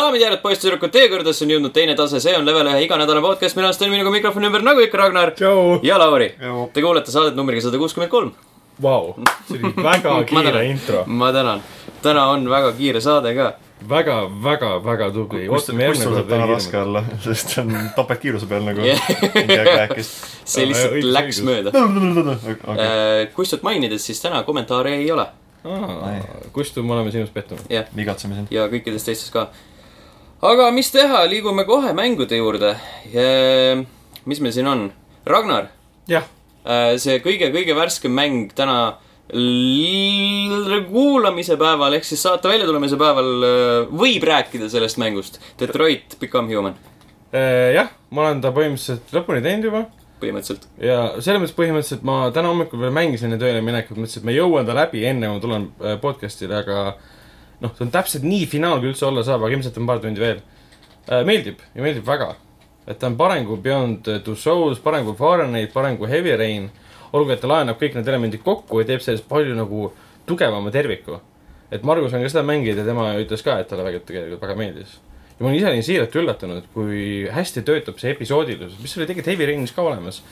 daamid ja härrad, poisssüdrukud, teie kõrgedesse on jõudnud teine tase, see on level ühe iganädalane podcast, mina olen minuga mikrofoni ümber nagu ikka Ragnar ja Lauri. Te kuulete saadet numbriga sada kuuskümmend kolm. Vau, see oli väga kiire tänan. intro. ma tänan. täna on väga kiire saade ka. väga, väga, väga tubli. kust sul saab täna raske olla, sest see on topeltkiiruse peal nagu see lihtsalt õigus, läks õigus. mööda. okei, Kustut mainides, siis täna kommentaare ei ole. Kustu, me oleme sinust pettunud. jah, vigatseme sind. ja kõikidest teistest ka. Aga mis teha, liigume kohe mängude juurde. mis meil siin on? Ragnar, jah, see kõige-kõige värskem mäng täna kuulamise päeval ehk siis saate väljatulemise päeval äh, võib rääkida sellest mängust. Detroit Become Human, Äh, jah, ma olen ta põhimõtteliselt lõpuni teinud juba põhimõtteliselt. ja selles mõttes põhimõtteliselt ma täna hommikul veel mängisin enne tööle minekut, mõtlesin, et ma jõuan ta läbi enne, kui ma tulen äh, podcast'ile, aga noh, see on täpselt nii finaal, kui üldse olla saab, aga ilmselt on paar tundi veel. meeldib ja meeldib väga. et ta on parem kui Beyond Two Souls, parem kui Fahrenheit, parem kui Heavy Rain. olgu, et ta laenab kõik need elemendid kokku ja teeb sellest palju nagu tugevama terviku. et Margus on ka seda mänginud ja tema ütles ka, et talle väga tegelikult väga meeldis. ja ma olin ise olin siiralt üllatunud, kui hästi töötab see episoodilisus, mis oli tegelikult Heavy Rainis ka olemas.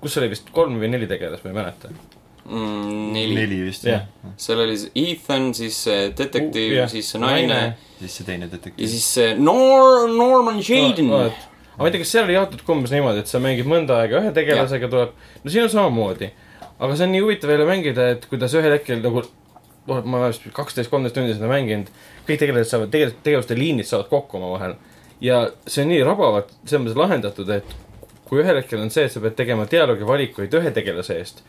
kus oli vist kolm või neli tegelast, ma ei mäleta. mm,. neli, neli.. vist Jah. jah. seal oli see Ethan, siis see detektiiv Uh, uh,, siis see naine, naine. siis see teine ja detektiiv. siis see Nor-, Norman Jaden. aga ma ei tea, kas seal oli jaotatud umbes niimoodi, et sa mängid mõnda aega ühe tegelasega, tuleb, no siin on samamoodi. aga see on nii huvitav jälle mängida, et kuidas ühel hetkel nagu, noh, ma olen vist kaksteist, kolmteist tundi seda mänginud, kõik tegelased saavad, tegelikult tegevuste liinid saavad kokku omavahel. ja see on nii rabavalt selles mõttes lahendatud, et kui ühel hetkel on see, et sa pead tegema dialoogivalikuid ühe tegelase eest,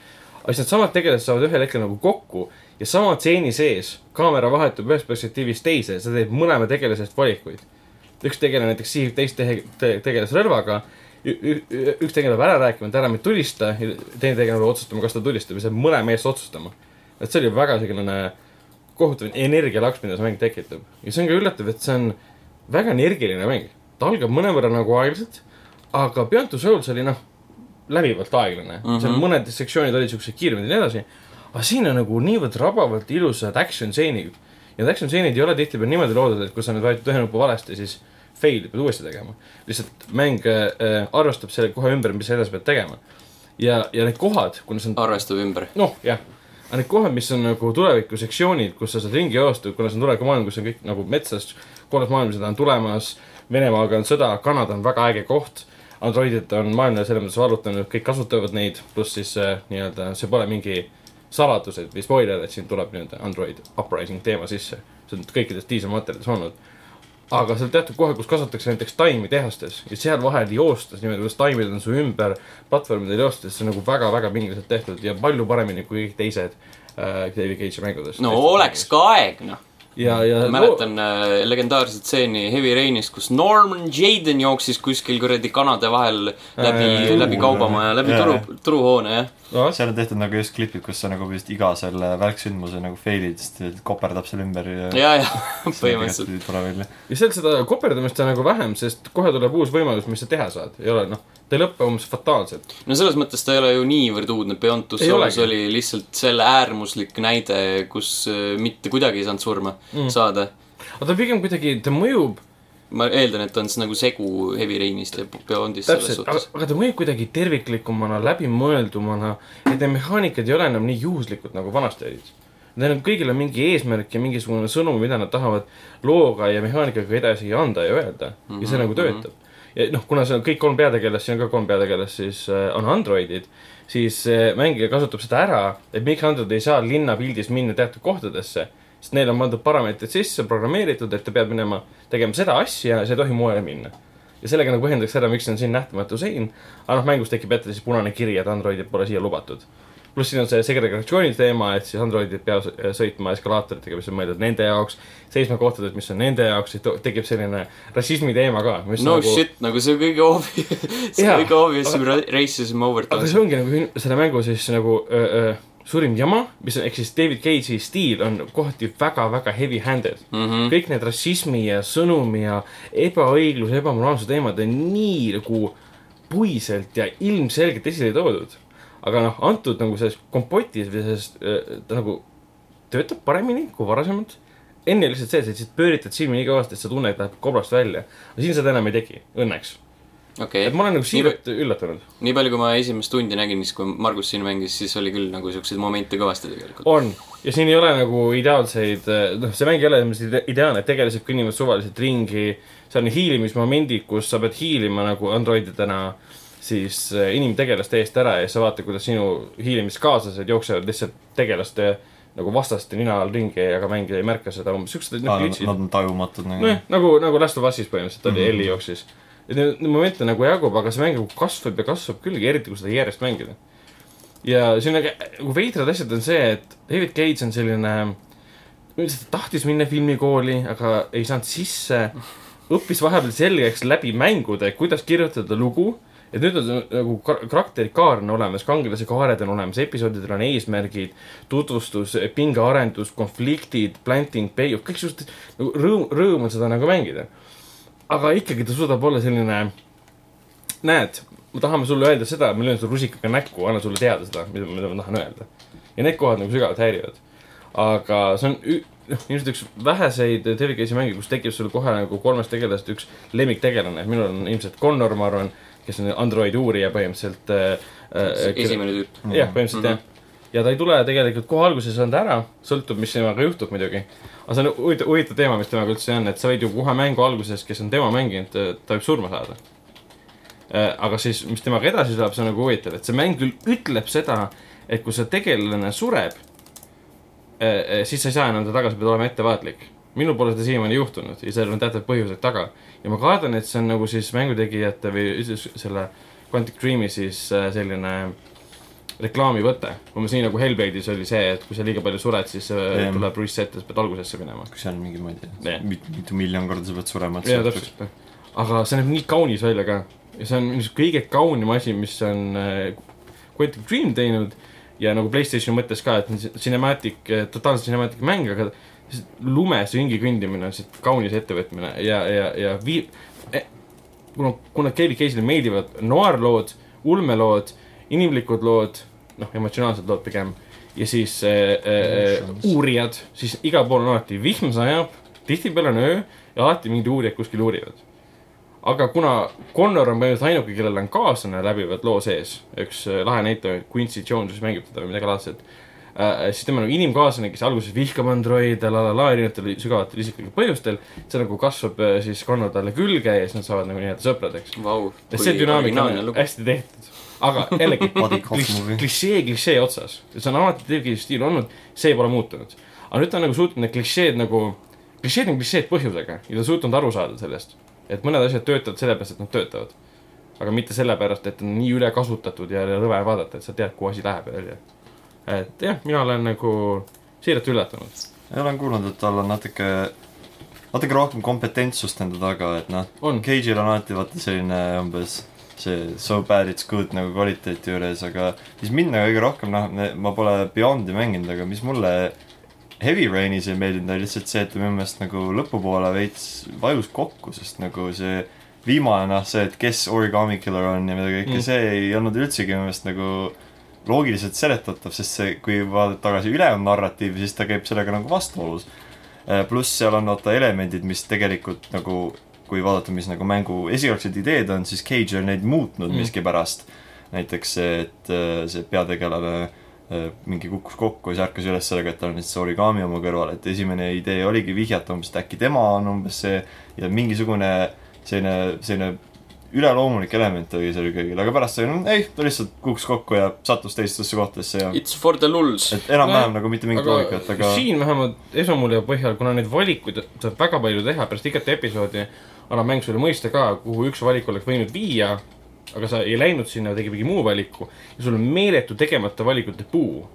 siis needsamad tegelased saavad ühel hetkel nagu kokku ja sama stseeni sees kaamera vahetub ühest perspektiivist teise, sa teed mõlema tegelase eest valikuid üks tegelane näiteks sihib teist tehe- te, tegelast relvaga, üks tegelane peab ära rääkima, et ära mind tulista, ja teine tegelane peab otsustama, kas ta tulistab ja see mõlema eest otsustama. et see oli väga selline kohutav energialaks, mida see mäng tekitab. ja see on ka üllatav, et see on väga energiline mäng. ta algab mõnevõrra nagu aeglaselt, aga Beyond Two Souls oli noh, läbivalt aeglane mm. -hmm. seal mõned sektsioonid olid siuksed kiiremad ja nii edasi. aga siin on nagu niivõrd rabavalt ilusad action stseenid. ja need action stseenid ei ole tihtipeale niimoodi loodud, et kui sa nüüd vajutad ühe nupu valesti, siis fail, pead uuesti tegema. lihtsalt mäng äh, arvestab selle kohe ümber, mis sa edasi pead tegema. ja, ja need kohad, kuna see on arvestab ümber. noh, jah. aga need kohad, mis on nagu tuleviku sektsioonid, kus sa saad ringi joosta, kuna see on tulevikumaailm, kus on kõik nagu metsas, kolmas maailmasõda on tulemas, Venemaaga on sõda, Kanada on väga äge koht. Androidid on maailmale selles mõttes vallutanud, kõik kasutavad neid, pluss siis äh, nii-öelda see pole mingi saladus, et või spoiler, et siin tuleb nii-öelda Android uprising teema sisse. see on kõikides diiselmaterjalides olnud. aga seal teatud kohad, kus kasvatatakse näiteks taimi tehastes ja seal vahel joostes niimoodi, kuidas taimid on su ümber platvormidel joostes, see on nagu väga-väga pingeliselt tehtud ja palju paremini kui kõik teised äh, David Cage'i mängudes. no oleks ka aeg, noh. ja, ja ma mäletan äh, legendaarset stseeni Heavy Rainist, kus Norman Jaden jooksis kuskil kuradi kanade vahel läbi Äh,, läbi kaubamaja, läbi jaa, turu turuhoone, jah. no, seal on tehtud nagu just klipid, kus sa nagu vist iga selle välksündmuse nagu fail'id, sest koperdab selle ümber ja. ja, ja põhimõtteliselt. ja seal seda koperdamist on nagu vähem, sest kohe tuleb uus võimalus, mis sa teha saad, ei ole noh, ta ei lõpe umbes fataalselt. no selles mõttes ta ei ole ju niivõrd uudne, Beyond Two Souls oli lihtsalt selle äärmuslik näide, kus äh, mitte kuidagi ei saanud surma mm. saada. aga ta pigem kuidagi, ta mõjub ma eeldan, et ta on siis nagu segu Heavy Rainist ja Beyondist selles suhtes., aga ta mõjub kuidagi terviklikumana, läbimõeldumana, et need mehaanikad ei ole enam nii juhuslikud nagu vanasti olid. Neil on kõigil on mingi eesmärk ja mingisugune sõnum, mida nad tahavad looga ja mehaanikaga edasi anda ja öelda mm. -hmm, ja see nagu töötab. ja noh, kuna see on kõik kolm peategelast, siin on ka kolm peategelast, siis äh, on androidid, siis äh, mängija kasutab seda ära, et miks android ei saa linnapildis minna teatud kohtadesse, sest neil on pandud parameetrid sisse, programmeeritud, et ta peab minema tegema seda asja ja see ei tohi mujale minna ja sellega nagu põhjendatakse ära, miks on siin nähtamatu sein. aga noh, mängus tekib ette siis punane kiri, et androidid pole siia lubatud. Pluss siin on see segregatsiooni teema, et siis androidid peavad sõitma eskalaatoritega, mis on mõeldud nende jaoks, seisma kohtades, mis on nende jaoks, tekib selline rassismi teema ka. no nagu... shit, nagu see kõige obvious, see Jaa, kõige obvious aga- racism over aga see ongi nagu selle mängu siis nagu öö, öö, suurim jama, mis on, ehk siis David Cage'i stiil on kohati väga-väga heavy-handed mm. -hmm. kõik need rassismi ja sõnumi ja ebaõigluse, ebamoraalsuse teemad on nii nagu puiselt ja ilmselgelt esile toodud. Aga noh, antud nagu selles kompotis või selles, ta nagu töötab paremini kui varasemalt. enne oli lihtsalt see, et sa lihtsalt pööritad silmi nii kõvasti, et sa tunned, et läheb kobrast välja. aga siin seda enam ei teki, õnneks. okei et ma olen nagu siiralt üllatunud. nii palju, kui ma esimest tundi nägin, siis kui Margus siin mängis, siis oli küll nagu siukseid momente kõvasti tegelikult. on, ja siin ei ole nagu ideaalseid, noh, see mäng ei ole ideaalne, tegelased kõnnivad suvaliselt ringi. seal on hiilimismomendid, kus sa pead hiilima nagu androididena siis äh, inimtegelaste eest ära ja siis sa vaatad, kuidas sinu hiilimiskaaslased jooksevad lihtsalt tegelaste nagu vastaste nina all ringi, aga mängija ei märka seda, umbes siuksed noh, Nad glitch'id. nad on tajumatud nagu nojah, nagu, nagu Last of Us'is põhimõtteliselt oli mm. -hmm. Elli jooksis. et neid momente nagu jagub, aga see mäng nagu kasvab ja kasvab küll, eriti kui seda järjest mängida. ja siin nagu nagu veidrad asjad on see, et David Cage on selline, ta tahtis minna filmikooli, aga ei saanud sisse. õppis vahepeal selgeks läbi mängude, kuidas kirjutada lugu. Et nüüd on nagu kar- karakterikaar on olemas, kangelase kaared on olemas, episoodidel on eesmärgid, tutvustus, pingearendus, konfliktid, planting, payoff, kõik siuksed nagu rõõm, rõõm on seda nagu mängida. aga ikkagi ta suudab olla selline, näed, me tahame sulle öelda seda, ma löön sulle rusikaga näkku, annan sulle teada seda, mida, mida ma tahan öelda. ja need kohad nagu sügavalt häirivad. aga see on noh, ilmselt üks väheseid David Cage'i mänge, kus tekib sul kohe nagu kolmest tegelasest üks lemmiktegelane, minul on ilmselt Connor, ma arvan, kes on Android uurija põhimõtteliselt äh,. äh, esimene tüüp. jah, põhimõtteliselt Mhm. jah. ja ta ei tule tegelikult kohe alguses ei saanud ära, sõltub, mis temaga juhtub muidugi. aga see on huvitav, huvitav teema, mis temaga üldse on, et sa võid ju kohe mängu alguses, kes on tema mänginud, ta võib surma saada. aga siis, mis temaga edasi saab, see on nagu huvitav, et see mäng küll ütleb seda, et kui see tegelane sureb, siis sa ei saa enam ta tagasi, pead olema ettevaatlik. Minul pole seda siiamaani juhtunud ja sellel on teatavad põhjused taga. ja ma kardan, et see on nagu siis mängutegijate või selle Quantic Dream'i siis äh, selline reklaamivõte. umbes nii nagu Hellblade'is oli see, et kui sa liiga palju sured, siis äh, Jah. tuleb reset ja sa pead algusesse minema. kui seal mingi, ma ei tea, mitu miljon korda sa pead surema, jaa, täpselt. aga see näeb nii kaunis välja ka. ja see on kõige kaunim asi, mis on äh, Quantic Dream teinud ja nagu Playstationi mõttes ka, et cinematic, totaalselt cinematic mäng, aga lumes ringi kõndimine on lihtsalt kaunis ettevõtmine ja, ja, ja vii- eh,. kuna, kuna David Cage'ile meeldivad noaarlood, ulmelood, inimlikud lood, noh, emotsionaalsed lood pigem. ja siis äh, Emotions. uurijad, siis igal pool on alati vihm sajab, tihtipeale on öö ja alati mingid uurijad kuskil uurivad. aga kuna Connor on põhimõtteliselt ainuke, kellel on kaaslane läbivalt loo sees, üks äh, lahe näitleja, Quincy Jones, kes mängib teda või midagi laadset äh,, siis tema on nagu inimkaaslane, kes alguses vihkab androide la la la erinevatel sügavatel isiklikel põhjustel. see nagu kasvab äh, siis Connor talle külge ja siis nad saavad nagu nii-öelda sõpradeks. Vau, ja see dünaamika on hästi tehtud. aga jällegi klišee klišee otsas, see on alati David stiil olnud, see pole muutunud. aga nüüd ta on nagu suutnud need klišeed nagu, klišeed on klišeed põhjusega ja ta on suutnud aru saada sellest. et mõned asjad töötavad sellepärast, et nad töötavad. aga mitte sellepärast, et on nii ülekasutatud ja rõve vaadata, et sa tead, kuhu asi läheb välja. Et jah, mina olen nagu siiralt üllatunud. ja olen kuulnud, et tal on natuke, natuke rohkem kompetentsust enda taga, et noh, on, Cage'il on alati vaata selline umbes see so bad it's good nagu kvaliteeti juures, aga mis mind nagu kõige rohkem noh, ma pole Beyondi mänginud, aga mis mulle Heavy Rainis ei meeldinud, oli lihtsalt see, et ta minu meelest nagu lõpupoole veits vajus kokku, sest nagu see viimane noh, see, et kes Origami Killer on ja mida kõike mm., see ei olnud üldsegi minu meelest nagu loogiliselt seletatav, sest see, kui vaadata tagasi ülejäänud narratiivi, siis ta käib sellega nagu vastuolus. pluss seal on vaata elemendid, mis tegelikult nagu kui vaadata, mis nagu mängu esialgsed ideed on, siis Cage on neid muutnud Mm. miskipärast. näiteks see, et äh, see peategelane äh, mingi kukkus kokku ja siis ärkas üles sellega, et tal on lihtsalt origami oma kõrval, et esimene idee oligi vihjata umbes, et äkki tema on umbes see ja mingisugune selline, selline üleloomulik element oli seal kõigil, aga pärast sai, no ei, ta lihtsalt kukkus kokku ja sattus teistesse kohtadesse ja It's for the lulls. et enam-vähem No, nagu mitte mingit loogikat, aga siin vähemalt esmamulje põhjal, kuna neid valikuid saab väga palju teha, pärast igat episoodi annab mäng sulle mõista ka, kuhu üks valik oleks võinud viia, aga sa ei läinud sinna, tegi mingi muu valiku ja sul on meeletu tegemata valikute puu.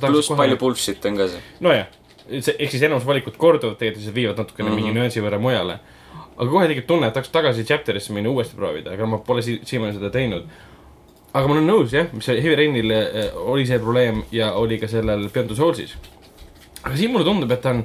pluss palju bullshit on ka see. nojah, see, ehk siis enamus valikud korduvad tegelikult, siis viivad natukene mm. -hmm. mingi nüansi võrra mujale. Aga kohe tekib tunne, et tahaks tagasi chapter'isse minna uuesti proovida, aga ma pole si- siiamaani seda teinud. aga ma olen nõus jah, mis Heavy Rainil eh, oli see probleem ja oli ka sellel Beyond the Souls'is. aga siin mulle tundub, et ta on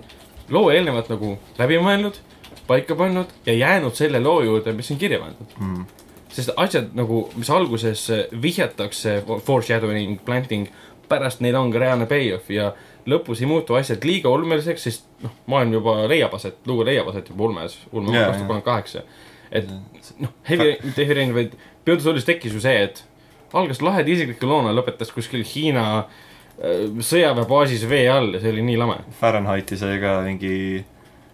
loo eelnevalt nagu läbi mõelnud, paika pannud ja jäänud selle loo juurde, mis on kirja pandud mm, sest asjad nagu, mis alguses vihjatakse, foreshadowing, planting, pärast neil on ka reaalne payoff ja lõpus ei muutu asjad liiga ulmeliseks, sest noh, maailm juba leiab aset, lugu leiab aset juba ulmes, ulme Jaa, kaks tuhat jaa. kolmkümmend kaheksa. et noh, Heavy, mitte Heavy Rain, vaid Beyond the Soulis tekkis ju see, et algas laheda isikliku loona, lõpetas kuskil Hiina äh, sõjaväebaasis vee all ja see oli nii lame. Fahrenheiti sai ka mingi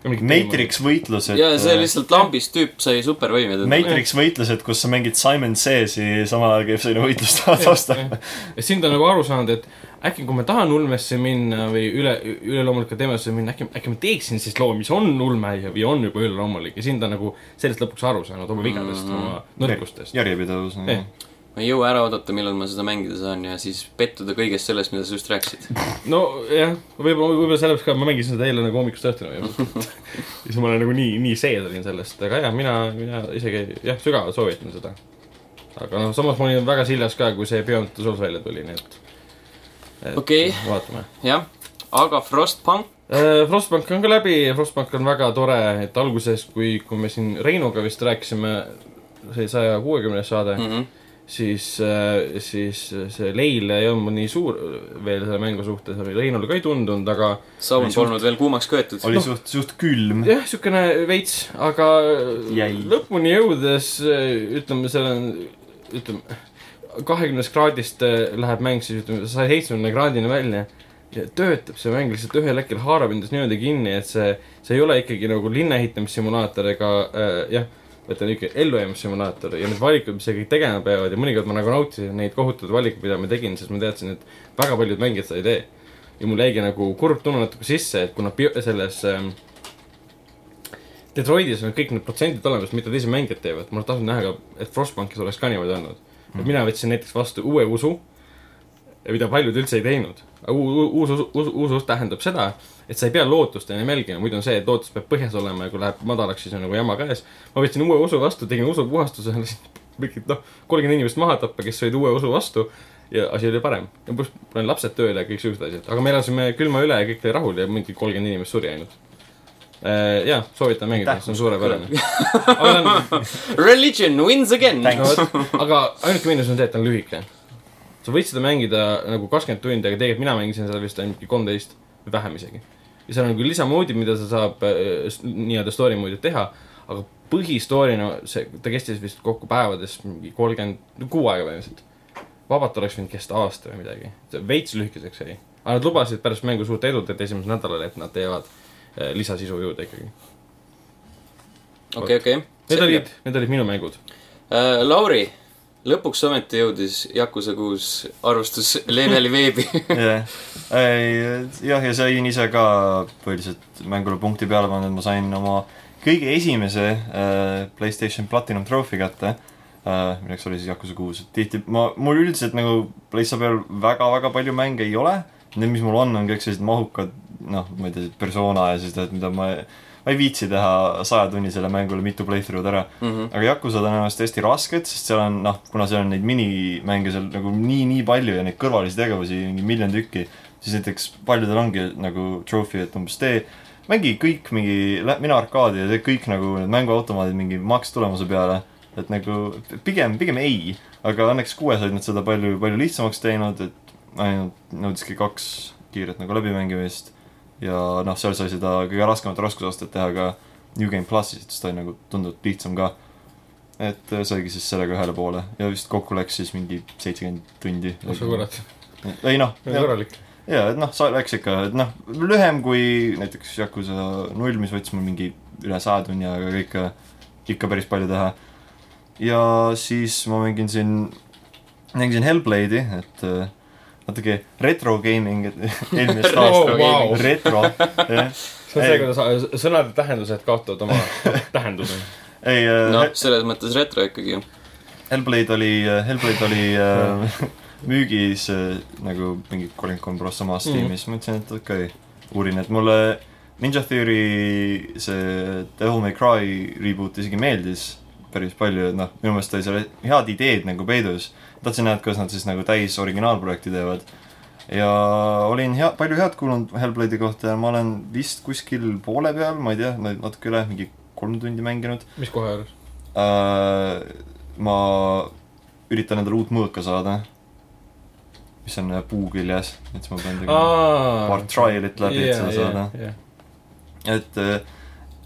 Matrix võitlused. ja see lihtsalt lambist tüüp sai supervõimed. Matrix võitlused, kus sa mängid Simon Says'i, samal ajal käib selline võitlus taustal. ja siin ta on nagu aru saanud, et äkki kui ma tahan ulmesse minna või üle, üleloomulike teemasse minna, äkki, äkki ma teeksin siis loo, mis on ulme ja, või on juba üleloomulik ja siin ta on nagu sellest lõpuks aru saanud oma vigadest mm, -hmm. oma nõrkustest. järjepidevus. Jah. ma ei jõua ära oodata, millal ma seda mängida saan ja siis pettuda kõigest sellest, mida sa just rääkisid. nojah, võib-olla, võib-olla sellepärast ka ma mängisin seda eile nagu hommikust õhtuni või siis ma olen nagu nii, nii sees olin sellest, aga jah, mina, mina isegi jah, sügavalt soovitan seda. aga noh, samas ma olin väga siljas ka, kui see Beyond the Souls välja tuli, nii et Okei. vaatame jah, aga Frostpunk, Äh, Frostbank on ka läbi ja Frostbank on väga tore, et alguses, kui, kui me siin Reinuga vist rääkisime, see saja kuuekümnes saade mm, Mhm. -hmm. siis, siis see leil ei olnud nii suur veel selle mängu suhtes, Reinule ka ei tundunud, aga saun polnud veel kuumaks köetud. oli suht, suht külm. jah, siukene veits, aga Jäi. lõpuni jõudes ütleme, seal on, ütleme, kahekümnest kraadist äh, läheb mäng siis ütleme, saja seitsmekümne kraadini välja ja töötab see mäng lihtsalt ühel hetkel haarab endast niimoodi kinni, et see, see ei ole ikkagi nagu linna ehitamissimulaator ega äh, jah, on ikka ellujäämissimulaator ja need valikud, mis sa kõik tegema peavad ja mõnikord ma nagu nautisin neid kohutatud valikuid, mida ma tegin, sest ma teadsin, et väga paljud mängijad seda ei tee. ja mul jäigi nagu kurb tunne natuke sisse, et kuna selles ähm, Detroitis on kõik need protsendid olemas, mida teised mängijad teevad, ma tahtsin näha ka, et Frostbankis oleks ka niimoodi olnud. Et mina võtsin näiteks vastu uue usu, mida paljud üldse ei teinud. uus usu, uus, usk tähendab seda, et sa ei pea lootust enam jälgima, muidu on see, et lootus peab põhjas olema ja kui läheb madalaks, siis on nagu jama käes. ma võtsin uue usu vastu, tegin usupuhastuse, mingid noh, kolmkümmend inimest maha tappa, kes sõid uue usu vastu ja asi oli parem. ja pluss panin lapsed tööle ja kõik siuksed asjad, aga me elasime külma üle ja kõik oli rahul ja mingi kolmkümmend inimest suri ainult. jaa, soovitan mängida, see on suurepärane. Religion wins again. aga ainuke miinus on see, et ta on lühike. sa võid seda mängida nagu kakskümmend tundi, aga tegelikult mina mängisin seda vist ainult kolmteist või vähem isegi. ja seal on küll lisamoodid, mida sa saab s- nii-öelda story mode'id teha, aga põhistory'na see, ta kestis vist kokku päevades mingi kolmkümmend, kuu aega põhimõtteliselt. vabalt oleks võinud kesta aasta või midagi, veits lühikeseks jäi. aga nad lubasid pärast mängu suurt edut, et esimesel nädalal, et nad teevad lisasisu juurde ikkagi. okei, okei. Need olid, need olid minu mängud. Äh, Lauri, lõpuks ometi jõudis Yakuza kuus arvustus leveli veebi. jah, ja sain ise ka põhiliselt mängule punkti peale pannud, ma sain oma kõige esimese äh, Playstation Platinum Trophy kätte äh,, milleks oli siis Yakuza kuus, tihti ma, mul üldiselt nagu Playsta peal väga-väga palju mänge ei ole, need, mis mul on, on kõik sellised mahukad noh, ma ei tea, persona ja sellised, mida ma ma ei viitsi teha sajatunnisele mängule mitu playthrough'd ära mm. -hmm. aga Yakuza on ennast hästi rasked, sest seal on noh, kuna seal on neid minimänge seal nagu nii-nii palju ja neid kõrvalisi tegevusi mingi miljon tükki, siis näiteks paljudel ongi nagu trophy, et umbes tee, mängi kõik mingi, mine arkaadi ja tee kõik nagu need mänguautomaadid mingi makstulemuse peale. et nagu pigem, pigem ei, aga õnneks kuues olid nad seda palju, palju lihtsamaks teinud, et ainult nõudiski kaks kiiret nagu läbimängimist ja noh, seal sai seda kõige raskemat raskusastet teha ka New Game plussis, et siis ta oli nagu tunduvalt lihtsam ka. et äh, saigi siis sellega ühele poole ja vist kokku läks siis mingi seitsekümmend tundi. oh sa kurat, ei noh, korralik. jaa, et noh, sa läks ikka, et noh, lühem kui näiteks Yakuza null, mis võttis mul mingi üle saja tunni, aga ikka, ikka päris palju teha. ja siis ma mängin siin, mängisin Hellblade'i, et äh, natuke retro gaming, et eelmist Oh, wow. retro, jah. see on see, kuidas äh, sõnade tähendused kaotavad oma tähenduse. ei äh, noh, selles mõttes retro ikkagi ju. Hellblade oli, Hellblade oli äh, müügis äh, nagu mingi kolmkümmend kolm prossa maas Mhm. Steamis mm, -hmm. mõtlesin, et okei okay., uurin, et mulle Ninja Theory see Devil May Cry reboot isegi meeldis päris palju, et noh, minu meelest oli seal head ideed nagu peidus. tahtsin näha, et kuidas nad siis nagu täis originaalprojekti teevad. ja olin hea, palju head kuulnud Hellblade'i kohta ja ma olen vist kuskil poole peal, ma ei tea, natuke üle, mingi kolm tundi mänginud mis kohe juures? äh, ma üritan endale uut mõõka saada. mis on äh, puu küljes, et siis ma pean tegema paar trial'it läbi, et seda saada. et äh,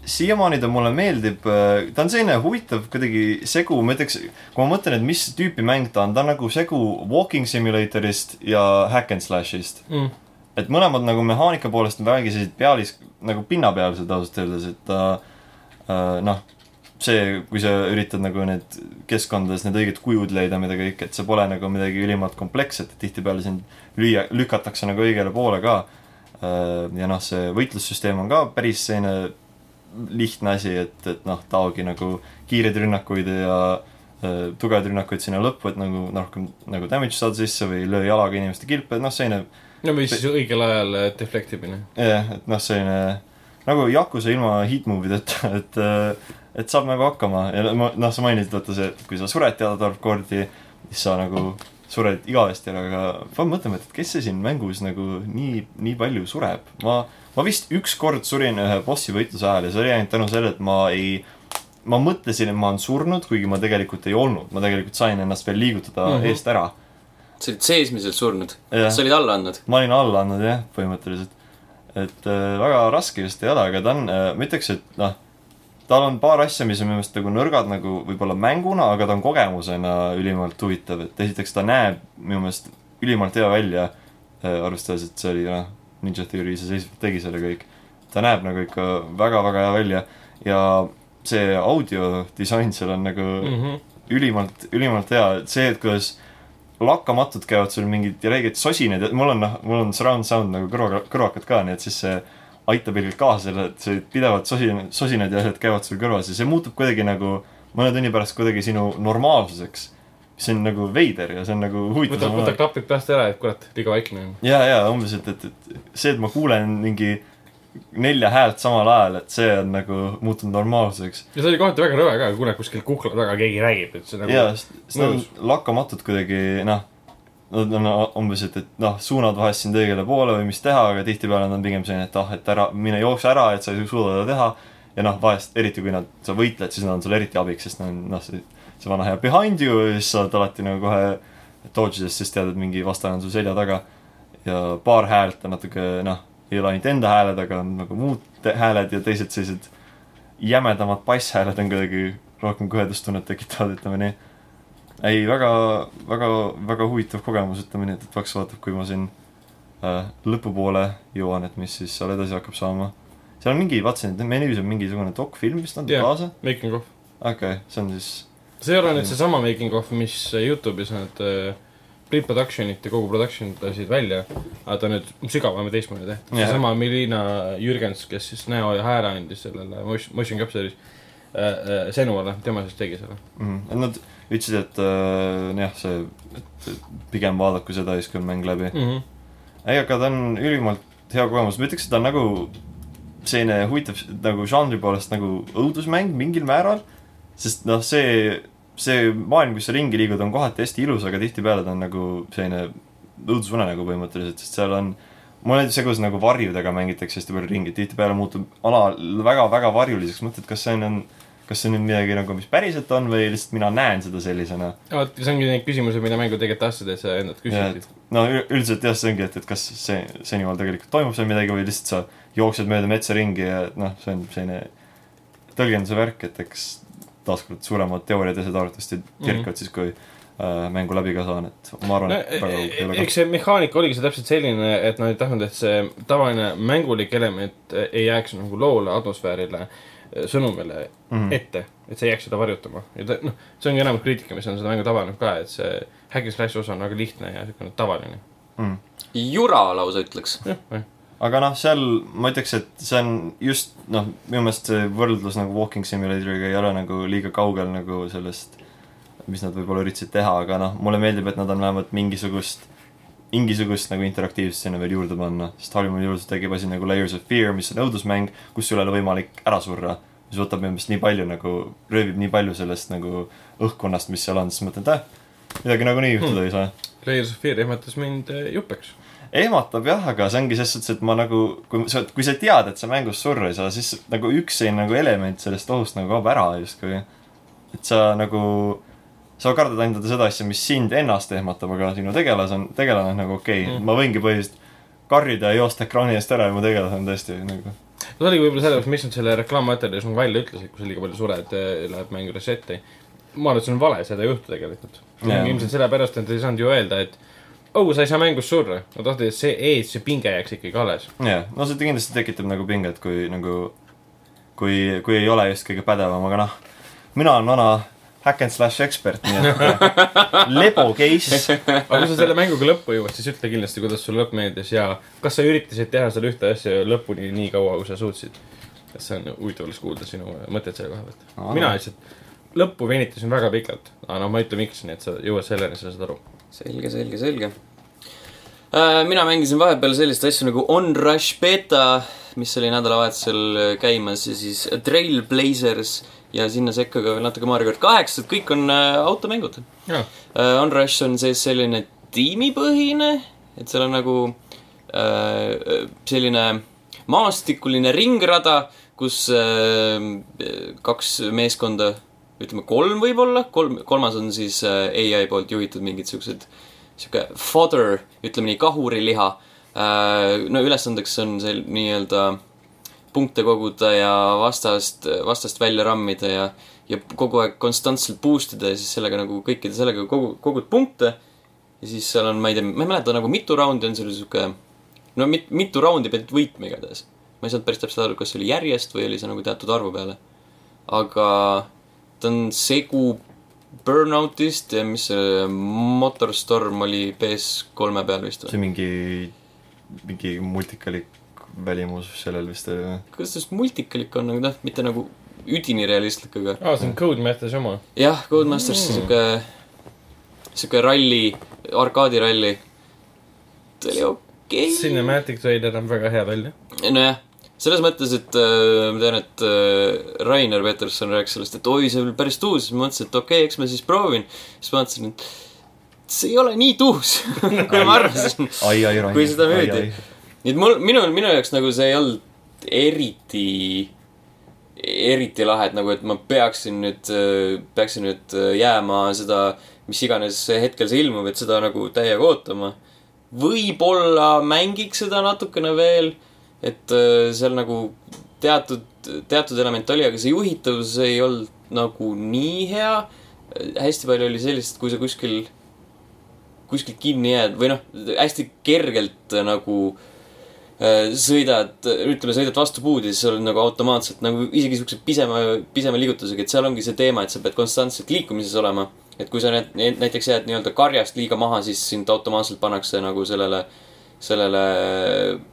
siiamaani ta mulle meeldib, ta on selline huvitav kuidagi segu, ma ütleks, kui ma mõtlen, et mis tüüpi mäng ta on, ta on nagu segu walking simulatorist ja hack and slash'ist. Mm. et mõlemad nagu mehaanika poolest on vägagi sellised pealis, nagu pinnapealsed ausalt öeldes, et ta äh, noh, see, kui sa üritad nagu need keskkondades need õiged kujud leida, mida kõik, et see pole nagu midagi ülimalt kompleksset, et tihtipeale sind lüüa, lükatakse nagu õigele poole ka. ja noh, see võitlussüsteem on ka päris selline lihtne asi, et, et noh, taogi nagu kiireid rünnakuid ja äh, tugevaid rünnakuid sinna lõppu, et nagu rohkem nagu damage saada sisse või löö jalaga inimeste kilpe, et noh, selline no või siis õigel ajal äh, deflect imine. jah, et noh, selline nagu Yakuza ilma hit move ideta, et äh, et saab nagu hakkama ja noh, sa mainisid vaata see, et kui sa sured teatud arv kordi, siis sa nagu sured igavesti ära, aga pean mõtlema, et kes see siin mängus nagu nii, nii palju sureb. ma, ma vist ükskord surin ühe bossi võitluse ajal ja see oli ainult tänu sellele, et ma ei ma mõtlesin, et ma olen surnud, kuigi ma tegelikult ei olnud, ma tegelikult sain ennast veel liigutada mm. -hmm. eest ära. sa olid seesmiselt surnud, sa olid alla andnud. ma olin alla andnud jah, põhimõtteliselt. et äh, väga raske vist ei ole, aga ta on äh,, ma ütleks, et noh, tal on paar asja, mis on minu meelest nagu nõrgad nagu võib-olla mänguna, aga ta on kogemusena ülimalt huvitav, et esiteks ta näeb minu meelest ülimalt hea välja äh,, arvestades, et see oli noh, Ninja Theory iseseisvalt tegi selle kõik. ta näeb nagu ikka väga-väga hea välja ja see audiodisain seal on nagu mm. -hmm. ülimalt, ülimalt hea, et see, et kuidas lakkamatult käivad sul mingid räiged sosinad ja mul on noh, mul on surround sound nagu kõrva, kõrvakad ka, nii et siis see aitab ilgelt kaasa sellele, et see pidevalt sosin, sosinad ja asjad käivad sul kõrvas ja see muutub kuidagi nagu mõne tunni pärast kuidagi sinu normaalsuseks. see on nagu veider ja see on nagu võta, huvitav võta. klapid peast ära, et kurat, liiga vaikne on. ja, ja umbes, et, et, et see, et ma kuulen mingi nelja häält samal ajal, et see on nagu muutunud normaalsuseks. ja see oli kohati väga rõve ka, kuuled kuskil kukla taga keegi räägib, et see nagu jaa, nad on lakkamatult kuidagi noh, nad on umbes, et, et noh, suunad vahest sind õigele poole või mis teha, aga tihtipeale nad on pigem selline, et ah, et ära, mine jookse ära, et sa ei suuda seda teha. ja noh, vahest eriti kui nad, sa võitled, siis nad on sulle eriti abiks, sest nad on noh, see, see vana hea behind you ja siis saad alati nagu kohe dodge idest, siis tead, et mingi vastane on su selja taga. ja paar häält on natuke noh, ei ole ainult enda hääled, aga nagu muud hääled ja teised sellised jämedamad basshääled on kuidagi rohkem kõhedustunnet tekitavad, ütleme nii. ei, väga, väga, väga huvitav kogemus, ütleme nii, et, et Paks vaatab, kui ma siin äh, lõpupoole jõuan, et mis siis seal edasi hakkab saama. seal on mingi, vaatasin, et menüüs on mingisugune dokfilm vist antud Jah. kaasa. making of. okei okay,, see on siis, see ei ole nüüd seesama making of, mis Youtube'is need äh, pre-production'it ja kogu production'it lasid välja, aga ta nüüd sügavam ja teistmoodi tehtud. Jah. seesama Melina Jürgens, kes siis näo ja hääle andis sellele motion, motion capture'is äh, äh, Senuale, tema siis tegi selle. mm, et nad ütlesid, et äh, jah, see, et pigem vaadaku seda ja siis, on mäng läbi. Mm -hmm. ei, aga ta on ülimalt hea kogemus, ma ütleks, et ta on nagu selline huvitav nagu žanri poolest nagu õudusmäng mingil määral. sest noh, see, see maailm, kus sa ringi liigud, on kohati hästi ilus, aga tihtipeale ta on nagu selline õudusunenägu põhimõtteliselt, sest seal on mul näiteks see, kuidas nagu varjudega mängitakse hästi palju ringi, tihtipeale muutub ala väga-väga varjuliseks, mõtled, kas see on, kas see on nüüd midagi nagu, mis päriselt on või lihtsalt mina näen seda sellisena? Vot see ongi neid küsimusi, mida mängu tegelikult tahtsid, et sa endalt küsisid. no ül- üldiselt jah, see ongi, et, et kas see senimaal tegelikult toimub seal midagi või lihtsalt sa jooksed mööda metsa ringi ja noh, see on selline tõlgenduse värk, et eks taaskord suuremad teooriad ja asjad arvatavasti kerkivad siis, kui äh, mängu läbi ka saan, et ma arvan, no et väga kaugele ei ole eks see mehaanika oligi see täpselt selline, et nad ei tahtnud, et see tavaline mängulik element ei jääks nagu loole, atmosfäärile, sõnumile mm. -hmm. ette, et see ei jääks seda varjutama. ja ta, noh, see ongi enamus kriitika, mis on seda mängu tabanud ka, et see hack and slash osa on väga lihtne ja siukene tavaline. mm.. jura lausa ütleks. aga noh, seal ma ütleks, et see on just noh, minu meelest see võrdlus nagu Walking Simulatoriga ei ole nagu liiga kaugel nagu sellest, mis nad võib-olla üritasid teha, aga noh, mulle meeldib, et nad on vähemalt mingisugust, mingisugust nagu interaktiivsust sinna veel juurde panna, sest Hollywood juurde tegib asi nagu Layers of Fear, mis on õudusmäng, kus sul ei ole võimalik ära surra. mis võtab minu meelest nii palju nagu, röövib nii palju sellest nagu õhkkonnast, mis seal on, siis mõtled, et äh, midagi nagunii juhtuda hmm. ei saa Layers of Fear ehmatas mind eh, jupeks. ehmatab jah, aga see ongi ses suhtes, et ma nagu, kui sa, kui sa tead, et sa mängus surra ei saa, siis nagu üks selline nagu element sellest ohust nagu kaob ära justkui. et sa nagu, sa kardad ainult seda asja, mis sind ennast ehmatab, aga sinu tegelas on, tegelane on nagu okei okay, Mm. ma võingi põhiliselt karjuda ja joosta ekraani eest ära ja mu tegelased on tõesti nagu see oligi võib-olla sellepärast, miks nad selle reklaammaterjalis nagu välja ütlesid, kui sa liiga palju sured, läheb mäng reset'i. ma arvan, et see on vale, seda ei juhtu tegelikult Jaa. ilmselt sellepärast, et ei saanud ju öelda, et oh, sa ei saa mängus surra. Nad tahtsid, et see ees, see pinge jääks ikkagi alles. jah, no see kindlasti tekitab nagu pinget, kui nagu, kui, kui ei ole just kõige pädevam, aga noh, mina olen vana hack and slash ekspert, nii et lebo case. aga kui sa selle mänguga lõppu jõuad, siis ütle kindlasti, kuidas sulle lõpp meeldis ja kas sa üritasid teha seda ühte asja lõpuni nii kaua, kui sa suutsid. kas see on huvitav oleks kuulda sinu mõtteid selle koha pealt mina lihtsalt lõppu venitasin väga pikalt, aga no ma ei ütle, miks, nii et sa jõuad selleni, sa saad aru. selge, selge, selge. mina mängisin vahepeal sellist asja nagu Onrush Beta, mis oli nädalavahetusel käimas ja siis Trailblazers ja sinna sekka ka veel natuke Mario kart kaheksa, et kõik on äh, automängud. Uh, Onrush on siis selline tiimipõhine, et seal on nagu uh, selline maastikuline ringrada, kus uh, kaks meeskonda, ütleme kolm võib-olla, kolm, kolmas on siis uh, ai poolt juhitud mingid siuksed, sihuke fodder, ütleme nii, kahuriliha uh,. no ülesandeks on see nii-öelda punkte koguda ja vastast, vastast välja rammida ja, ja kogu aeg konstantselt boost ida ja siis sellega nagu kõikide sellega kogu, kogud punkte. ja siis seal on, ma ei tea, ma ei mäleta nagu mitu raundi on seal sihuke, no mit, mitu raundi pidid võitma igatahes. ma ei saanud päris täpselt aru, kas see oli järjest või oli see nagu teatud arvu peale. aga ta on segu Burnoutist ja mis see Motorstorm oli PS3 peal vist või? see mingi, mingi multikalik välimus sellel vist oli või? see just multikalik on, nagu noh, mitte nagu üdini realistlik, aga aa, see on Codemasters oma. jah, Codemasters mm. sihuke, sihuke ralli, arkaadiralli. ta oli okei Cinematic trailer on väga hea välja. nojah, selles mõttes, et äh, ma tean, et äh, Rainer Peterson rääkis sellest, et oi, see oli päris tuus, siis ma mõtlesin, et okei okay,, eks ma siis proovin. siis ma mõtlesin, et see ei ole nii tuus, kui ma arvasin. ai, ai, Rainer. Kui seda müüdi. Nii et mul, minu, minu jaoks nagu see ei olnud eriti, eriti lahe, et nagu, et ma peaksin nüüd, peaksin nüüd jääma seda, mis iganes hetkel see ilmub, et seda nagu täiega ootama. võib-olla mängiks seda natukene veel, et äh, seal nagu teatud, teatud element oli, aga see juhitavus ei olnud nagu nii hea. hästi palju oli sellist, kui sa kuskil, kuskil kinni jääd või noh, hästi kergelt nagu äh, sõidad, ütleme, sõidad vastu puud ja siis sa oled nagu automaatselt nagu isegi siukse pisema, pisema liigutusega, et seal ongi see teema, et sa pead konstantselt liikumises olema. et kui sa näiteks jääd nii-öelda karjast liiga maha, siis sind automaatselt pannakse nagu sellele, sellele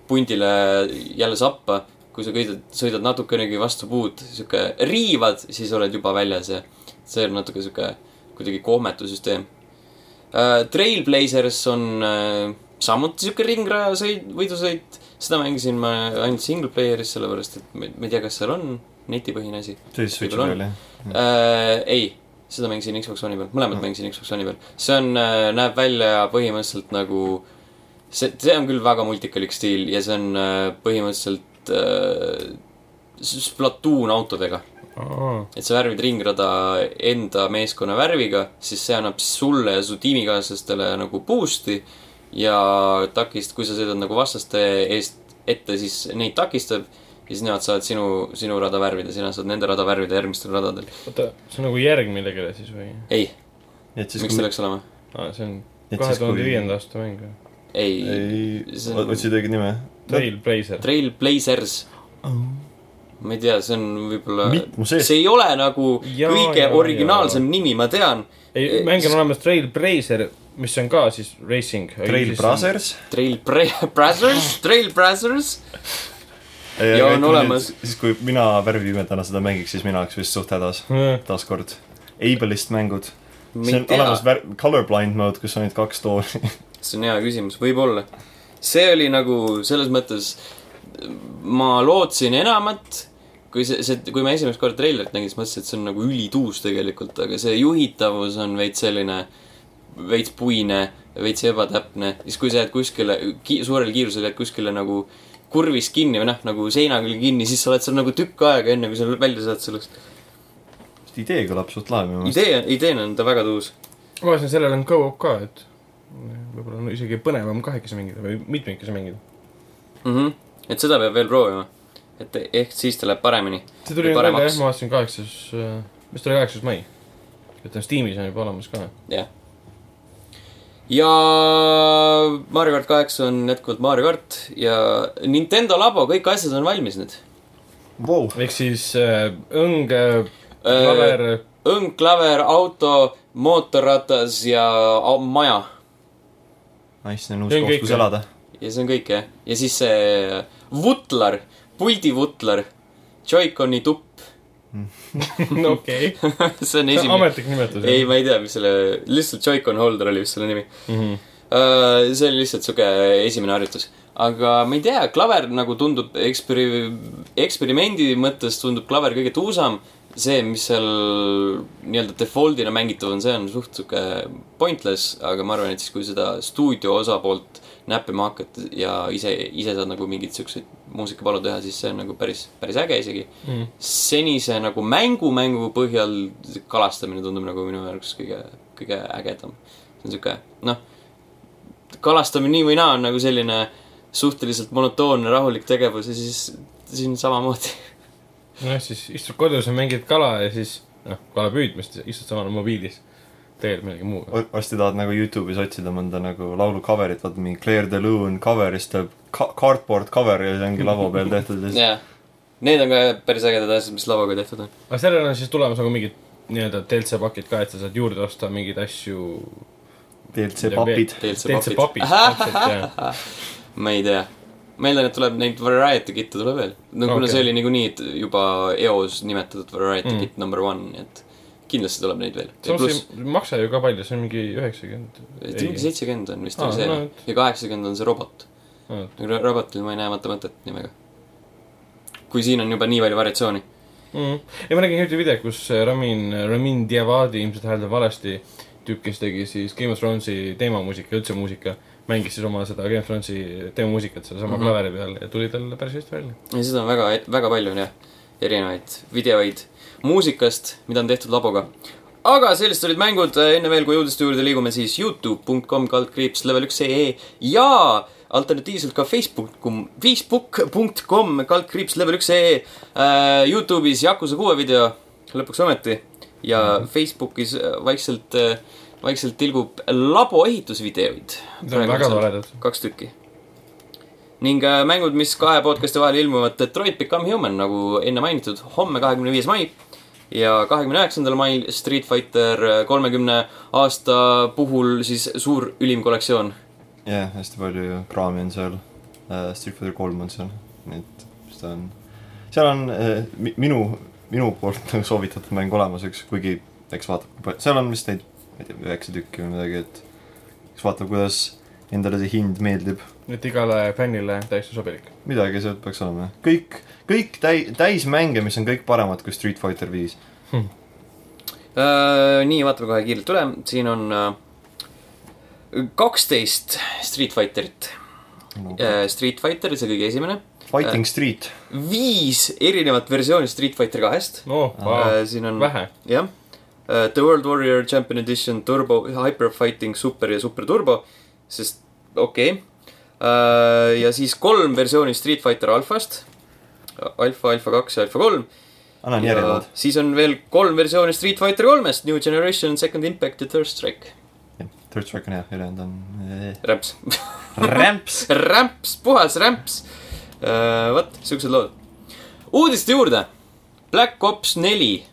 pundile jälle sappa. kui sa kõidad, sõidad natukenegi vastu puud, sihuke riivad, siis oled juba väljas ja see on natuke sihuke kuidagi kohmetu süsteem uh,. Trailblazers on uh, samuti sihuke ringraja sõid, võidusõit. seda mängisin ma ainult single player'is, sellepärast et ma ei tea, kas seal on netipõhine asi siis Switchi Võib-olla peal jah? uh,. ei, seda mängisin Xbox One'i peal, mõlemat Mhm. mängisin Xbox One'i peal. see on uh,, näeb välja põhimõtteliselt nagu, see, see on küll väga multikalik stiil ja see on uh, põhimõtteliselt uh, Splatoon autodega et sa värvid ringrada enda meeskonna värviga, siis see annab sulle ja su tiimikaaslastele nagu boost'i ja takist-, kui sa sõidad nagu vastaste eest ette, siis neid takistab ja siis nemad saavad sinu, sinu rada värvida, sina saad nende rada värvida järgmistel radadel. oota, see on nagu järg millelegi siis või? ei, miks see peaks olema? aa, see on kahe kui- tuhande viienda aasta mäng või? ei, ei see, on otsid õiget nime? Trailblazer. Trailblazers. ma ei tea, see on võib-olla see ei ole nagu Jaa, kõige jaa, originaalsem nimi, ma tean. ei, mäng on olemas Trailblazer, mis on ka siis racing. Trail. Brothers. Trail Brazzers, Trail Brazzers. Ja on olemas. siis kui mina värvipimedana seda mängiks, siis mina oleks vist suht hädas, taaskord. Ableist mängud. see on tea olemas, vär-, colorblind mode, kus on ainult kaks tooli. see on hea küsimus, võib-olla. see oli nagu selles mõttes, ma lootsin enamat, kui see, see, kui ma esimest korda treilerit nägin, siis mõtlesin, et see on nagu ülituus tegelikult, aga see juhitavus on veits selline, veits puine, veits ebatäpne. siis, kui sa jääd kuskile ki,, suurel kiirusel jääd kuskile nagu kurvis kinni või noh, nagu seina külge kinni, siis sa oled seal nagu tükk aega, enne kui sa välja saad sellest. idee kõlab suht lahe minu meelest. idee, ideena on ta väga tuus. vaatasin, sellel on go-up ka, et võib-olla on isegi põnevam kahekesi mängida või mitmekesi mängida. mm. -hmm. et seda peab veel proovima. et ehk siis ta läheb paremini. see tuli Ja nüüd välja paremaks. jah, ma vaatasin kaheksas, mis ta oli, kaheksas mai. et on Steamis on juba olemas ka. jah. Ja Mario kart kaheksa on jätkuvalt Mario kart ja Nintendo labo, kõik asjad on valmis nüüd. Vau, ehk siis äh, õng, klaver, õng, klaver, auto, mootorratas ja au- maja. nice, see on uus koht, kus elada. ja see on kõik jah. ja siis see vutlar, puldivutlar, Joy-Coni tupp. No okei. see on see on esimene. ametlik nimetus. ei, ma ei tea, mis selle, lihtsalt Joy-Con holder oli vist selle nimi. mm. -hmm. Uh, see oli lihtsalt sihuke esimene harjutus. aga ma ei tea, klaver nagu tundub eksperi-, eksperimendi mõttes tundub klaver kõige tuusam. see, mis seal nii-öelda default'ina mängitav on, see on suht sihuke pointless, aga ma arvan, et siis, kui seda stuudio osapoolt näppima hakata ja ise, ise saad nagu mingeid siukseid muusikapalu teha, siis see on nagu päris, päris äge isegi. Mm. senise nagu mängu, mängu põhjal kalastamine tundub nagu minu jaoks kõige, kõige ägedam. see on sihuke, noh, kalastamine nii või naa on nagu selline suhteliselt monotoonne, rahulik tegevus ja siis siin samamoodi. nojah, siis istud kodus ja mängid kala ja siis noh, kala püüdmist, istud samal mobiilis. Tegeled millegi muuga. varsti tahad nagu Youtube'is otsida mõnda nagu laulu cover'it, vaata mingi Claire de Lune cover, siis tuleb ka- cardboard cover ja see ongi lava peal tehtud ja siis jah, need on ka päris ägedad asjad, mis lavaga tehtud on. aga sellel on siis tulemas nagu mingid nii-öelda DLC pakid ka, et sa saad juurde osta mingeid asju. DLC papid. DLC papid, täpselt jah. ma ei tea. ma eeldan, et tuleb neid variety kit'e tuleb veel. no kuna Okei. see oli niikuinii juba eos nimetatud variety mm. kit number one, nii et kindlasti tuleb neid veel. samas pluss, ei maksa ju ka palju, see on mingi üheksakümmend. mingi seitsekümmend on vist oli see no et- ja kaheksakümmend on see robot. robotil ma ei näe vaata mõtet nimega. kui siin on juba nii palju variatsiooni. mm.. ja ma nägin hiljuti video, kus Ramin, Ramin Djawadi ilmselt hääldab valesti tüüp, kes tegi siis Game of Thronesi teemamuusika, üldse muusika, mängis siis oma seda Game of Thronesi teemamuusikat sellesama mm. -hmm. klaveri peal ja tuli tal päris hästi välja. ja seda on väga, väga palju on jah, erinevaid videoid muusikast, mida on tehtud laboga. aga sellised olid mängud, enne veel, kui uudiste juurde liigume, siis Youtube.com kaldkriips level üks ee ja alternatiivselt ka Facebook, Facebook.com kaldkriips level üks ee. Youtube'is Yakuza kuue video lõpuks ometi ja mm -hmm. Facebookis vaikselt, vaikselt tilgub labo ehitusvideoid. Need on väga toredad. kaks tükki. ning mängud, mis kahe podcast'i vahel ilmuvad, Detroit Become Human, nagu enne mainitud, homme, kahekümne viies mai. Ja kahekümne üheksandal mail Street Fighter kolmekümne aasta puhul siis suur ülim kollektsioon. jah, hästi palju ju kraami on seal. Street Fighter kolm on seal, nii et seda on, seal on äh, mi- minu, minu poolt nagu soovitatud mäng olemas üks, kuigi eks vaatab, seal on vist neid, ma ei tea, üheksa tükki või midagi, et eks vaatab, kuidas endale see hind meeldib. et igale fännile täiesti sobilik. midagi sealt peaks olema, kõik, kõik täi-, täismänge, mis on kõik paremad kui Street Fighter viis. Äh, nii, vaatame kohe kiirelt üle, siin on kaksteist Street Fighterit. Street Fighter, see kõige esimene. Fighting Street, viis erinevat versiooni Street Fighter kahest. oh, siin on vähe. jah, The World Warrior Champion Edition Turbo, Hyper Fighting Super ja Super Turbo, sest okei okay.. ja siis kolm versiooni Street Fighter Alfast, Alfa, Alfa kaks ja Alfa kolm. siis on veel kolm versiooni Street Fighter kolmest, New Generation, Second Impact ja Third Strike. Third Strike on hea, ülejäänud on eh, rämps, rämps. rämps, puhas rämps. vot, siuksed lood. uudiste juurde. Black Ops neli,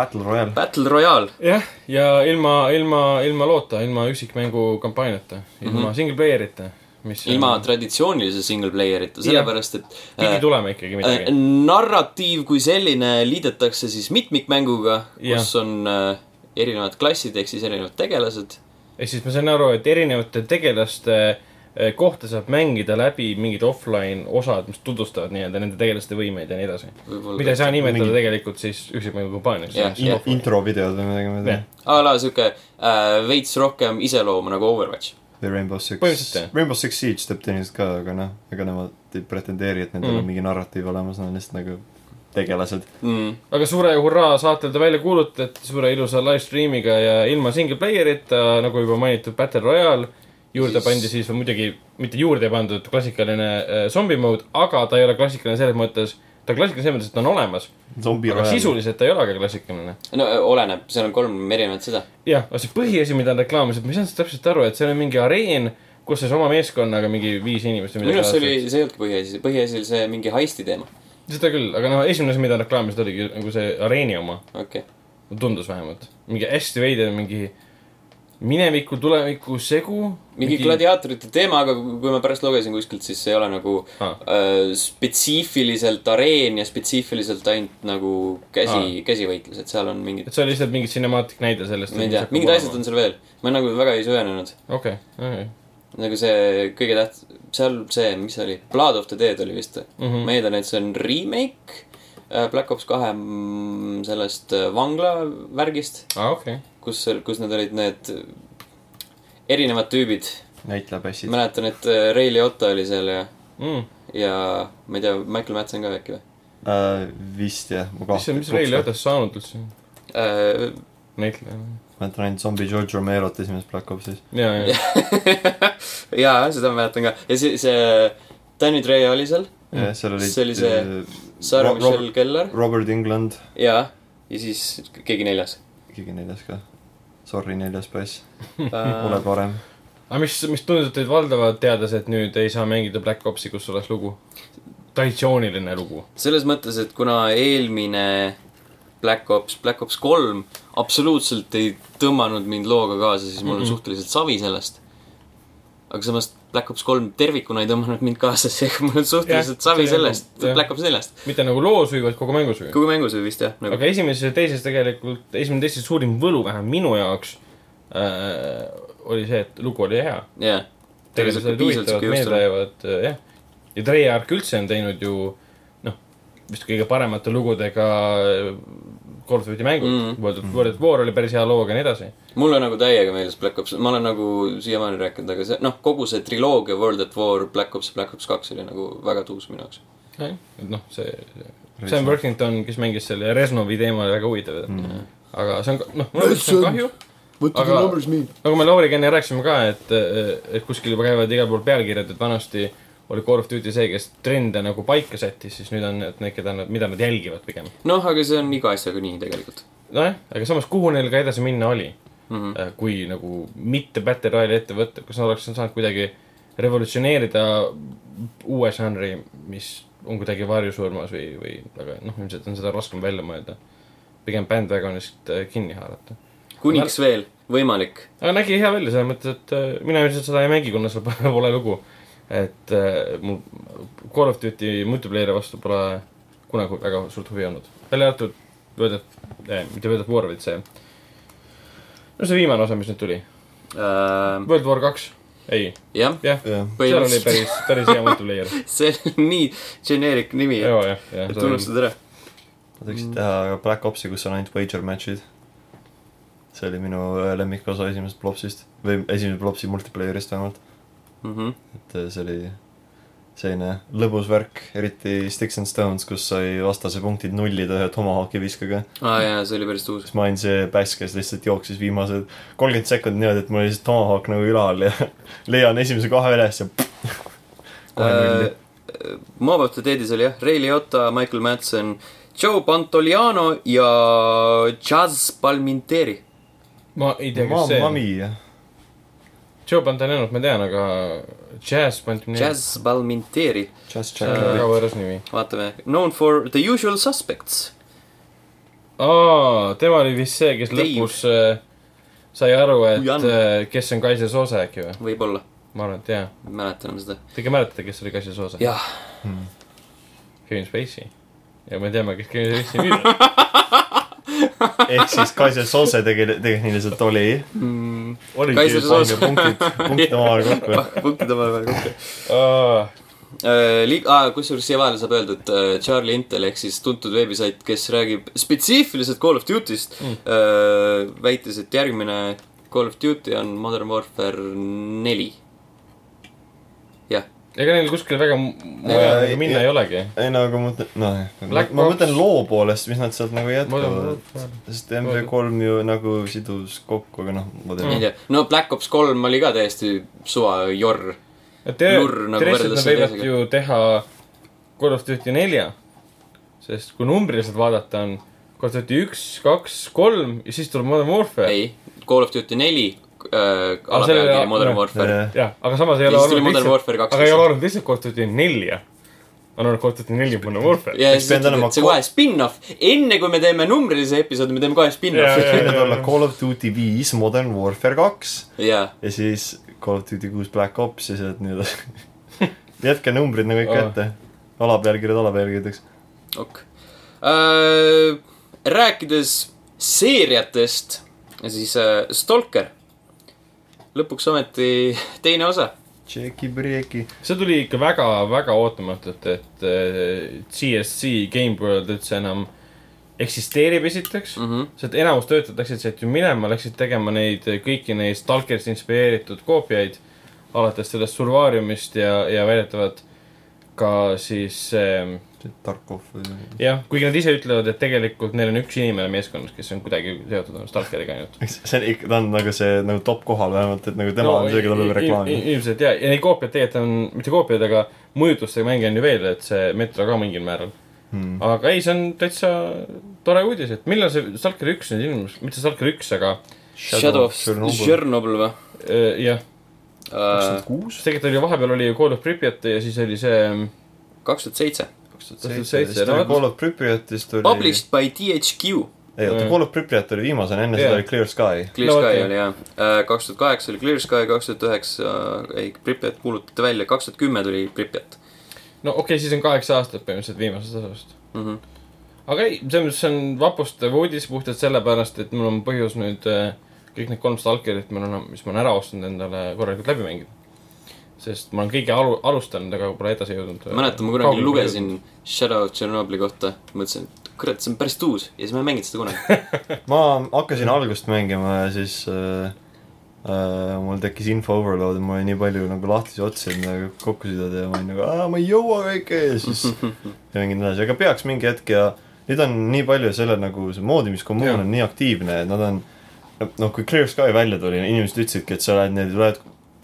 Battle Royale. Battle Royale. jah, ja ilma, ilma, ilma loota, ilma üksikmängu kampaaniata, ilma mm. -hmm. single player'ita, mis ilma traditsioonilise single player'ita, sellepärast et pidi äh, tulema ikkagi äh, midagi. narratiiv kui selline liidetakse siis mitmikmänguga, kus on äh, erinevad klassid ehk siis erinevad tegelased. ehk siis ma sain aru, et erinevate tegelaste kohta saab mängida läbi mingid offline osad, mis tutvustavad nii-öelda nende tegelaste võimeid ja nii edasi. mida ei saa nimetada Mingi- tegelikult siis üksikmängu kampaaniaks Jah, In, jah. introvideod või midagi, ma ei jah tea., a la sihuke äh, veits rohkem iseloomu nagu Overwatch. Või Rainbow Six Rainbow Six Siege teeb teinekord ka, aga noh, ega nemad ei pretendeeri, et nendel mm. On mingi narratiiv olemas, nad on lihtsalt nagu tegelased. mm.. aga suure hurraa saatel ta välja kuulutati suure ilusa live stream'iga ja ilma single player'ita, nagu juba mainitud Battle Royale. juurde Siis- pandi siis muidugi, mitte juurde ei pandud klassikaline äh, zombi mode, aga ta ei ole klassikaline selles mõttes, ta on klassikaline selles mõttes, et ta on olemas, zombi aga. sisuliselt ta ei ole ka klassikaline. no oleneb, seal on kolm erinevat seda. jah, aga see põhiasi, mida nad reklaamisid, ma ei saanud täpselt aru, et seal on mingi areen, kus siis oma meeskonnaga mingi viis inimest või minu arust see midagi oli, see ei olnudki põhiasi, põhiasi oli see mingi heisti teema. seda küll, aga noh, esimene asi, mida nad reklaamisid, oligi nagu see areeni oma. okei okay.. tundus vähemalt. mingi hästi veider, mingi mineviku, tuleviku segu. mingi gladiaatorite teema, aga kui ma pärast lugesin kuskilt, siis see ei ole nagu Ah. äh, spetsiifiliselt areen ja spetsiifiliselt ainult nagu käsi Ah., käsivõitlused, seal on mingid, et see oli lihtsalt mingi cinemaatik näide sellest. ma ei tea, mingid asjad on seal veel. ma nagu väga ei süvenenud. okei, okei. nagu see kõige täht-, seal see, mis see oli, Blood of the Dead oli vist mm. -hmm. ma eeldan, et see on remake äh, Black Ops kahe mm, sellest äh, vanglavärgist, aa, okei. kus, kus need olid need erinevad tüübid. näitlejapassid. mäletan, et äh, Ray Liotta oli seal ja, Mm. ja ma ei tea, Michael Madsen ka äkki või Äh, vist jah, ma mis, mis Ray Liotast saanud üldse? äh,? näitleja. ma mäletan ainult zombi George Romero't esimeses Black Opsis. ja, ja, jaa, seda ma mäletan ka ja see, see Danny Trejo oli seal, jah, seal olid. See oli see Sarah Michelle Gellar Robert England, ja, ja siis keegi neljas keegi neljas ka. Sorry, neljas uh, ole. parem. aga mis, mis tundub teid valdavalt teades, et nüüd ei saa mängida Black Opsi, kus oleks lugu? traditsiooniline lugu. selles mõttes, et kuna eelmine Black Ops, Black Ops kolm absoluutselt ei tõmmanud mind looga kaasa, siis mul on mm -hmm. suhteliselt savi sellest. aga samas Black Ops kolm tervikuna ei tõmmanud mind kaasa, seega mul on suhteliselt savi sellest jah. Black Ops neljast. mitte nagu loosüü, vaid kogu mängusüü. kogu mängus või vist jah nagu.. aga esimeses ja teises tegelikult, esimene ja teises suurim võlu vähemalt minu jaoks äh, oli see, et lugu oli hea. jah. olid huvitavad, meeldejäävad, jah. ja Treyarch üldse on teinud ju noh, vist kõige paremate lugudega äh, Call of Duty mängud Mm. mm.. World of, World of War oli päris hea looga ja nii edasi. mulle nagu täiega meeldis Black Ops, ma olen nagu siiamaani rääkinud, aga see noh, kogu see triloogia World at War, Black Ops, Black Ops kaks oli nagu väga tuus minu jaoks. et noh, see, Sam Worthington, kes mängis selle Reznovi teema oli väga huvitav mm.. aga see on, noh, mul on on kahju. aga nagu me Lauriga enne rääkisime ka, et, et kuskil juba käivad igal pool pealkirjad, et vanasti oli Call of Duty see, kes trende nagu paika sättis, siis nüüd on need, keda nad, mida nad jälgivad pigem. noh, aga see on iga asjaga nii tegelikult nojah, aga samas, kuhu neil ka edasi minna oli mm. -hmm. Kui nagu mitte Battle Royale'i ette võtta, kas nad oleks saanud kuidagi revolutsioneerida uue žanri, mis on kuidagi varjusurmas või, või aga noh, ilmselt on seda raskem välja mõelda. pigem bandwagonist äh, kinni haarata. kuniks veel võimalik. aga nägi hea välja selles mõttes, et äh, mina ilmselt seda ei mängi, kuna seal pole lugu. Et äh, mul Call of Duty multiplayer'i vastu pole kunagi väga suurt huvi olnud. välja arvatud World of eh,, mitte World of War, vaid see, no see viimane osa, mis nüüd tuli. Uh, World War kaks, ei, jah, jah, jah, seal oli päris, päris hea multiplayer. see on nii generic nimi, et unustad ära. ma tahaksin teha Black Opsi, kus on ainult wager match'id. see oli minu äh, lemmikosa esimesest Blopsist või esimese Blopsi multiplayer'ist vähemalt, Mhm. et äh, see oli selline lõbus värk, eriti Sticks and Stones, kus sai vastase punktid nullida ühe tomahawk'i viskaga. aa jaa, see oli päris tuus. siis ma olin see päss, kes lihtsalt jooksis viimased kolmkümmend sekundit niimoodi, et mul oli lihtsalt tomahawk nagu ülal ja leian esimese kohe üles ja kohe nulli. Uh, Mob of the Deadis oli jah, Ray Liotta, Michael Madsen, Joe Pantoliano ja Jazz Palminteri. ma ei tea, kes see on. Joe Pantolianot ma tean, aga Jazz Pantoliano. Jazz Palminteri, Just see on check väga võõras nimi. vaatame, known for the usual suspects. aa, tema oli vist see, kes Dave. lõpus äh, sai aru, et Jan. äh, kes on Kaisa Soose äkki või? võib-olla, ma arvan, et jaa. ei mäleta enam seda. Te ikka mäletate, kes oli Kaisa Soose? jah, Kevin Spacey. ja me teame, kes Kevin Spacey on. ehk siis Kaisel Sose tegel-, tehniliselt oli. oligi Kaiser Soose. punktid, punktid omavahel kokku. punktid omavahel kokku. aa, Liig-, aa, kusjuures siia vahele saab öelda, et äh, Charlie Intel ehk siis tuntud veebisait, kes räägib spetsiifiliselt Call of Duty'st mm., väitis, et järgmine Call of Duty on Modern Warfare neli. Ega neil kuskil väga mu- mujale minna ei olegi. ei no aga ma mõtlen, noh, ma Ops- mõtlen loo poolest, mis nad sealt nagu jätkavad. sest MV3 ju nagu sidus kokku, aga noh, ma ei tean. tea, no Black Ops kolm oli ka täiesti suva jorr. Nagu teoreetiliselt võrreldes nad võivad ju teha Call of Duty nelja. sest kui numbriliselt vaadata, on Call of Duty üks, kaks, kolm ja siis tuleb Modern Warfare. ei, Call of Duty neli äh,, alapealkiri Modern noh, Warfare. jah, aga samas ei Ja ole siis olnud Modern lihtsalt, aga ei ole olnud lihtsalt Call of Duty nelja. on olnud Call of Duty neli Modern Warfare. ja siis olema et see ko- kohe spin-off, enne kui me teeme numbrilise episoodi, me teeme kohe spin-off'i. jaa. võinud olla Call of Duty viis, Modern Warfare kaks jaa, ja siis Call of Duty kuus Black Ops ja sealt nii edasi. jätke numbrid nagu ikka ette. alapealkirjad alapealkirjadeks. ok äh,. rääkides seeriatest, siis äh, Stalker. Lõpuks ometi teine osa. tšeki-breeki. see tuli ikka väga-väga ootamatult, et CSC Game World üldse enam eksisteerib esiteks mm. -hmm. sest enamus töötajad läksid sealt ju minema, läksid tegema neid kõiki neid Stalkerist inspireeritud koopiaid. alates sellest Survariumist ja, ja väidetavalt ka siis äh, Tarkov või. jah, kuigi nad ise ütlevad, et tegelikult neil on üks inimene meeskonnas, kes on kuidagi seotud on Stalkeriga ainult. see on ikka, ta on nagu see nagu top kohal vähemalt, et nagu tema no, on see, keda tuleb reklaami. ilmselt ja, ja neid koopiaid tegelikult on, mitte koopiaid, aga mõjutustega mänge on ju veel, et see Metro ka mingil määral Hmm. aga ei, see on täitsa tore uudis, et millal see Stalker üks nüüd ilmus, mitte Stalker üks, aga Shadow of Chernobyl või? äh, jah, kaks tuhat kuus? tegelikult oli vahepeal oli Call of Pripyat ja siis oli see kaks tuhat seitse. Kaks tuhat seitse. Call of Pripyatist oli. Published by THQ. ei oota. Call of Pripyat oli viimasena, enne Jaa. seda oli Clear Sky. Clear No Sky okei. oli jah, kaks tuhat kaheksa oli Clear Sky, kaks tuhat üheksa, ei Pripyat kuulutati välja, kaks tuhat kümme tuli Pripyat no okei okay,, siis on kaheksa aastat põhimõtteliselt viimasest osast. mm. -hmm. aga ei, selles mõttes see on vapustav uudis puhtalt sellepärast, et mul on põhjus nüüd äh, kõik need kolm Stalkerit, mis ma olen ära ostnud endale korralikult läbi mängida. Sest ma olen kõige alu-, alustanud, aga pole edasi jõudnud. mäletan, ma kunagi lugesin Shadow of Chernobyli kohta, mõtlesin, et kurat, see on päris tuus ja siis ma ei mänginud seda kunagi. ma hakkasin algust mängima ja siis äh, äh, mul tekkis info overload ja mul oli nii palju nagu lahtisi otsi, et nagu kokku sidada ja ma olin nagu, aa, ma ei jõua kõike ja siis mängin edasi, aga peaks mingi hetk ja nüüd on nii palju selle nagu see moodimiskommuun on nii aktiivne, et nad on noh, kui Clear Sky välja tuli, inimesed ütlesidki, et sa lähed need, lähed,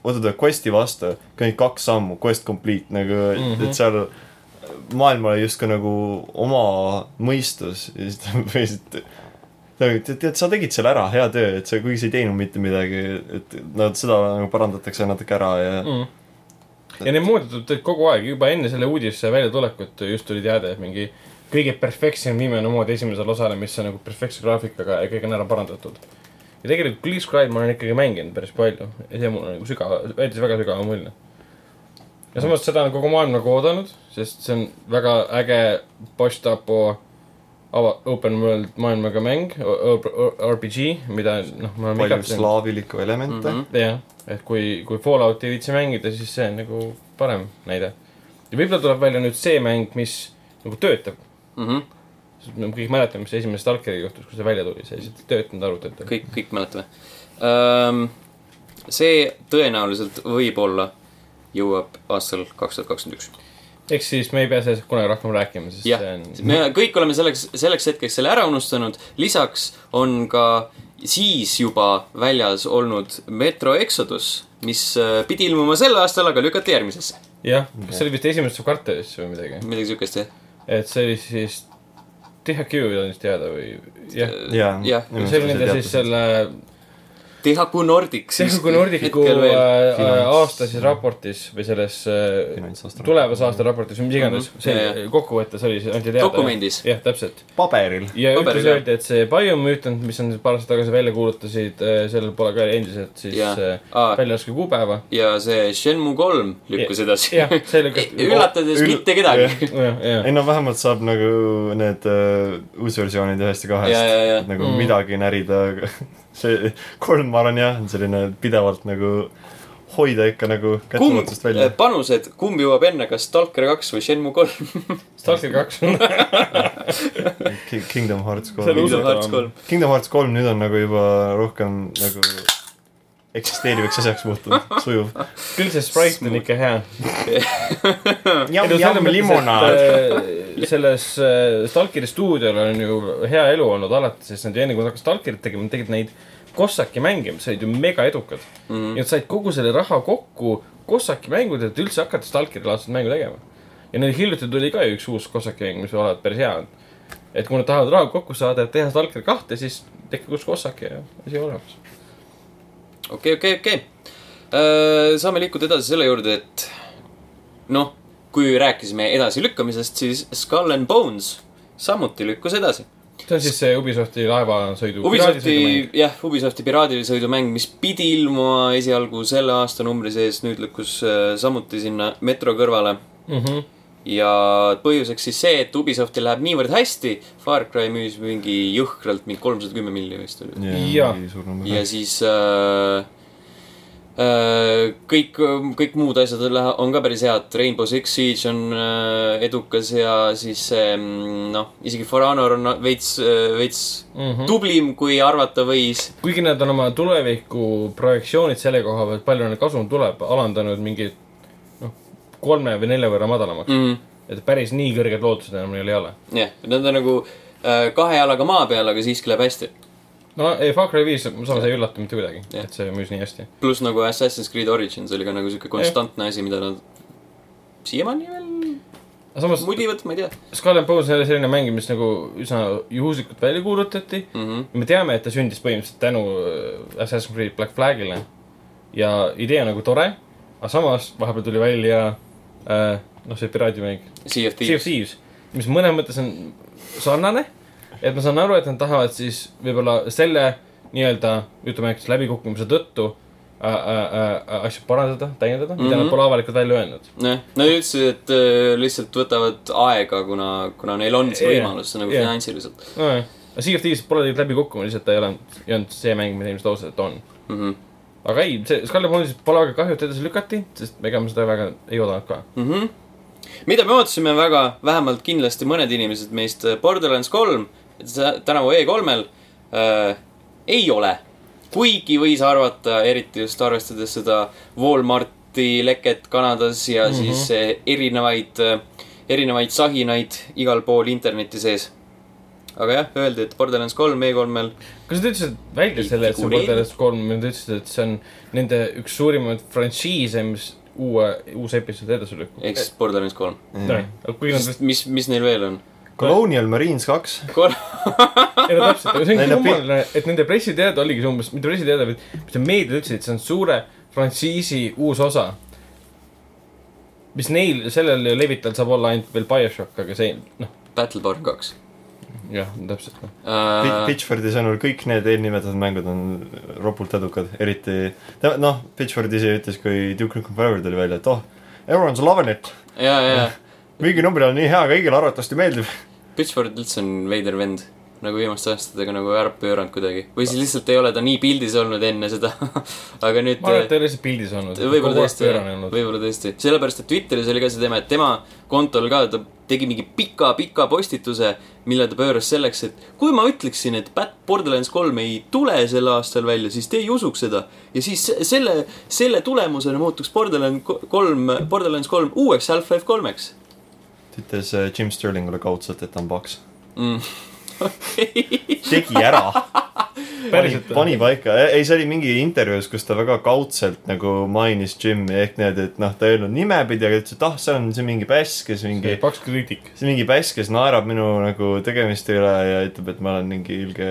võtad quest'i vastu, käid kaks sammu, quest complete nagu mm, Mhm. -hmm. et seal maailmale justkui nagu oma mõistus ja siis ta põhiliselt tead, tead, sa tegid selle ära, hea töö, et sa, kuigi sa ei teinud mitte midagi, et nad seda nagu parandatakse natuke ära ja mm. ja need tulid kogu aeg, juba enne selle uudise väljatulekut just tuli teade, et mingi kõige perfektsem viimane mood esimesele osale, mis on nagu perfektse graafikaga ja kõik on ära parandatud. Ja tegelikult Clear Sky'd ma olen ikkagi mänginud päris palju ja see mulle nagu sügava, jättis väga sügava mulje. ja samas seda on kogu maailm nagu oodanud, sest see on väga äge post-apo ava-, open world maailmaga mäng, RPG, mida noh, me oleme palju slaavilikku elemente mm. -hmm. jah, et kui, kui Fallouti ei viitsi mängida, siis see on nagu parem näide. ja võib-olla tuleb välja nüüd see mäng, mis nagu töötab. Mm -hmm. Me kõik mäletame, mis esimese Stalkeri juhtus, kui see välja tuli, see lihtsalt ei töötanud arvutitel. kõik, kõik mäletame um,. see tõenäoliselt võib-olla jõuab aastal kaks tuhat kakskümmend üks. ehk siis me ei pea sellest kunagi rohkem rääkima, sest jah see on, me kõik oleme selleks, selleks hetkeks selle ära unustanud. lisaks on ka siis juba väljas olnud Metro Exodus, mis pidi ilmuma sel aastal, aga lükati järgmisesse. jah, kas see oli vist esimesesse kvartalisse või midagi? midagi siukest jah. et see oli siis THQ on vist teada või? Jah, Jah. see oli nende siis selle THQ Nordics. THQ Nordicu äh, äh, aastases raportis või selles äh, tulevase aasta raportis või mis iganes Mhm. see Jaa, jaa. kokkuvõttes oli see anti teada. Dokumendis. jah, täpselt. paberil ja jah. öeldi, et see Biomutant, mis on paar aastat tagasi välja kuulutasid, sellel pole ka endiselt siis äh, väljalaske kuupäeva. ja see Shenmue kolm lükkus edasi. see üllatades Ül- mitte kedagi. ei. no vähemalt saab nagu need uh, uusversioonid ühest ja kahest Ja, ja, ja. et nagu Mm. mm. midagi närida, aga see kolm, ma arvan jah, on selline pidevalt nagu hoida ikka nagu kumb kätteulatusest, välja. panused, kumb jõuab enne, kas Stalker kaks või Shenmue kolm? Stalker kaks Kingdom Hearts kolm usu-. Hearts kolm. Kingdom Hearts kolm nüüd on nagu juba rohkem nagu eksisteerivaks asjaks muutunud, sujuv. küll see Sprite on ikka hea. jamm-jamm limonaad. äh, selles äh, Stalkeri stuudiol on ju hea elu olnud alati, sest nad ju enne kui nad hakkasid Stalkerit tegema, tegid neid Kossaki mänge, mis olid ju mega edukad mm. -hmm. ja nad said kogu selle raha kokku Kossaki mängudelt, et üldse hakata Stalkeri laadset mängu tegema. ja nüüd hiljuti tuli ka ju üks uus Kossaki mäng, mis olevat päris hea on. et kui nad tahavad raha kokku saada, et teha Stalker kahte, siis tehke uus Kossaki ja asi olemas. okei, okei, okei. saame liikuda edasi selle juurde, et noh, kui rääkisime edasilükkamisest, siis Skull and Bones samuti lükkus edasi. see on siis see Ubisofti laevasõidu. Ubisofti, jah, Ubisofti piraadisõidumäng, mis pidi ilmuma esialgu selle aastanumbri sees, nüüd lükkus äh, samuti sinna Metro kõrvale. mm. -hmm. Ja põhjuseks siis see, et Ubisoftil läheb niivõrd hästi, Far Cry müüs mingi jõhkralt, mingi kolmsada kümme miljonit vist oli. Jaa. ja siis äh, äh, kõik, kõik muud asjad on ka päris head. Rainbow Six Siege on äh, edukas ja siis see mm, noh, isegi For Honor on veits, veits mm. -hmm. tublim, kui arvata võis. kuigi nad on oma tuleviku projektsioonid selle koha pealt, palju neil kasum tuleb, alandanud mingi noh, kolme või nelja võrra madalamaks mm.. Mm, et päris nii kõrged lootused enam neil ei ole. jah, nad on nagu äh, kahe jalaga maa peal, aga siiski läheb hästi. no ei, Far Cry viis, samas ei üllata mitte kuidagi Jah. et see müüs nii hästi. pluss nagu Assassin's Creed Origins oli ka nagu sihuke konstantne asi, mida nad siiamaani veel samas mudivad, ma ei tea and Bones on jälle selline mäng, mis nagu üsna juhuslikult välja kuulutati mm. -hmm. me teame, et ta sündis põhimõtteliselt tänu äh, Assassin's Creed Black Flagile ja idee on nagu tore, aga samas vahepeal tuli välja noh, see piraadimäng Sea of Thieves. Mis mõnes mõttes on sarnane, et ma saan aru, et nad tahavad siis võib-olla selle nii-öelda jutumärkides läbikukkumise tõttu äh, äh, äh, asju parandada, täiendada mm, -hmm. mida Mhm. nad pole avalikult välja öelnud. jah, nad ütlesid, et äh, lihtsalt võtavad aega, kuna, kuna neil on see võimalus nagu jah. finantsiliselt aga Sea of Thieves pole tegelikult läbi kukkunud, lihtsalt ta ei ole, ei olnud see mäng, mida inimesed ootasid, et on. mm. -hmm. Aga ei, see Skull and Bones'ist pole väga kahju, et edasi lükati, sest ega me seda väga ei oodanud ka. Mm -hmm. mida me ootasime väga, vähemalt kindlasti mõned inimesed meist, Borderlands kolm, tänavu E3-l äh, ei ole. kuigi võis arvata, eriti just arvestades seda Walmarti leket Kanadas ja mm -hmm. siis äh, erinevaid äh,, erinevaid saginaid igal pool interneti sees. Aga jah, öeldi, et Borderlands kolm E3-l kas nad ütlesid välja selle, et see on. Borderlands kolm, nad ütlesid, et see on nende üks suurimaid frantsiise, mis uue, uus episood edasi lükkub. ehk siis Borderlands kolm. kui nad vist, mis, mis neil veel on? Colonial Marines kaks. ei no täpselt, aga see on Neil nii on pi- kummaline, et nende pressiteade oligi see umbes, mitte pressiteade, vaid mis need meediad ütlesid, see on suure frantsiisi uus osa. mis neil, sellel levitajal saab olla ainult veel BioShock, aga see, noh, Battleborn kaks jah, täpselt uh,. Pitchfordi sõnul kõik need eelnimetatud mängud on ropult edukad, eriti noh, Pitchford ise ütles, kui Duke Nukem Forever tuli välja, et oh, everyone's loving it. ja, ja, müüginumber on nii hea, kõigile arvatavasti meeldib. Pitchford üldse on veider vend. Nagu viimaste aastatega nagu ära pööranud kuidagi. või siis lihtsalt ei ole ta nii pildis olnud enne seda. aga nüüd ma arvan, et ta ei ole lihtsalt pildis olnud. võib-olla tõesti, võib-olla tõesti. sellepärast, et Twitteris oli ka see teema, et tema kontol ka ta tegi mingi pika-pika postituse, mille ta pööras selleks, et kui ma ütleksin, et Bat- Borderlands kolm ei tule sel aastal välja, siis te ei usuks seda. ja siis se- selle, selle tulemusena muutuks Borderlands ko- kolm, Borderlands kolm uueks Half-Life kolmeks ta ütles äh, Jim Sterlingule kaudselt, et ta on paks. mm.. Tegi ära. pani päriselt, pani paika, ei see oli mingi intervjuus, kus ta väga kaudselt nagu mainis Jim'i ehk niimoodi, et noh, ta ei öelnud nimepidi, aga ütles, et ah, see on see mingi päss, kes mingi, paks kriitik. see mingi päss, kes naerab minu nagu tegemiste üle ja ütleb, et ma olen mingi ilge,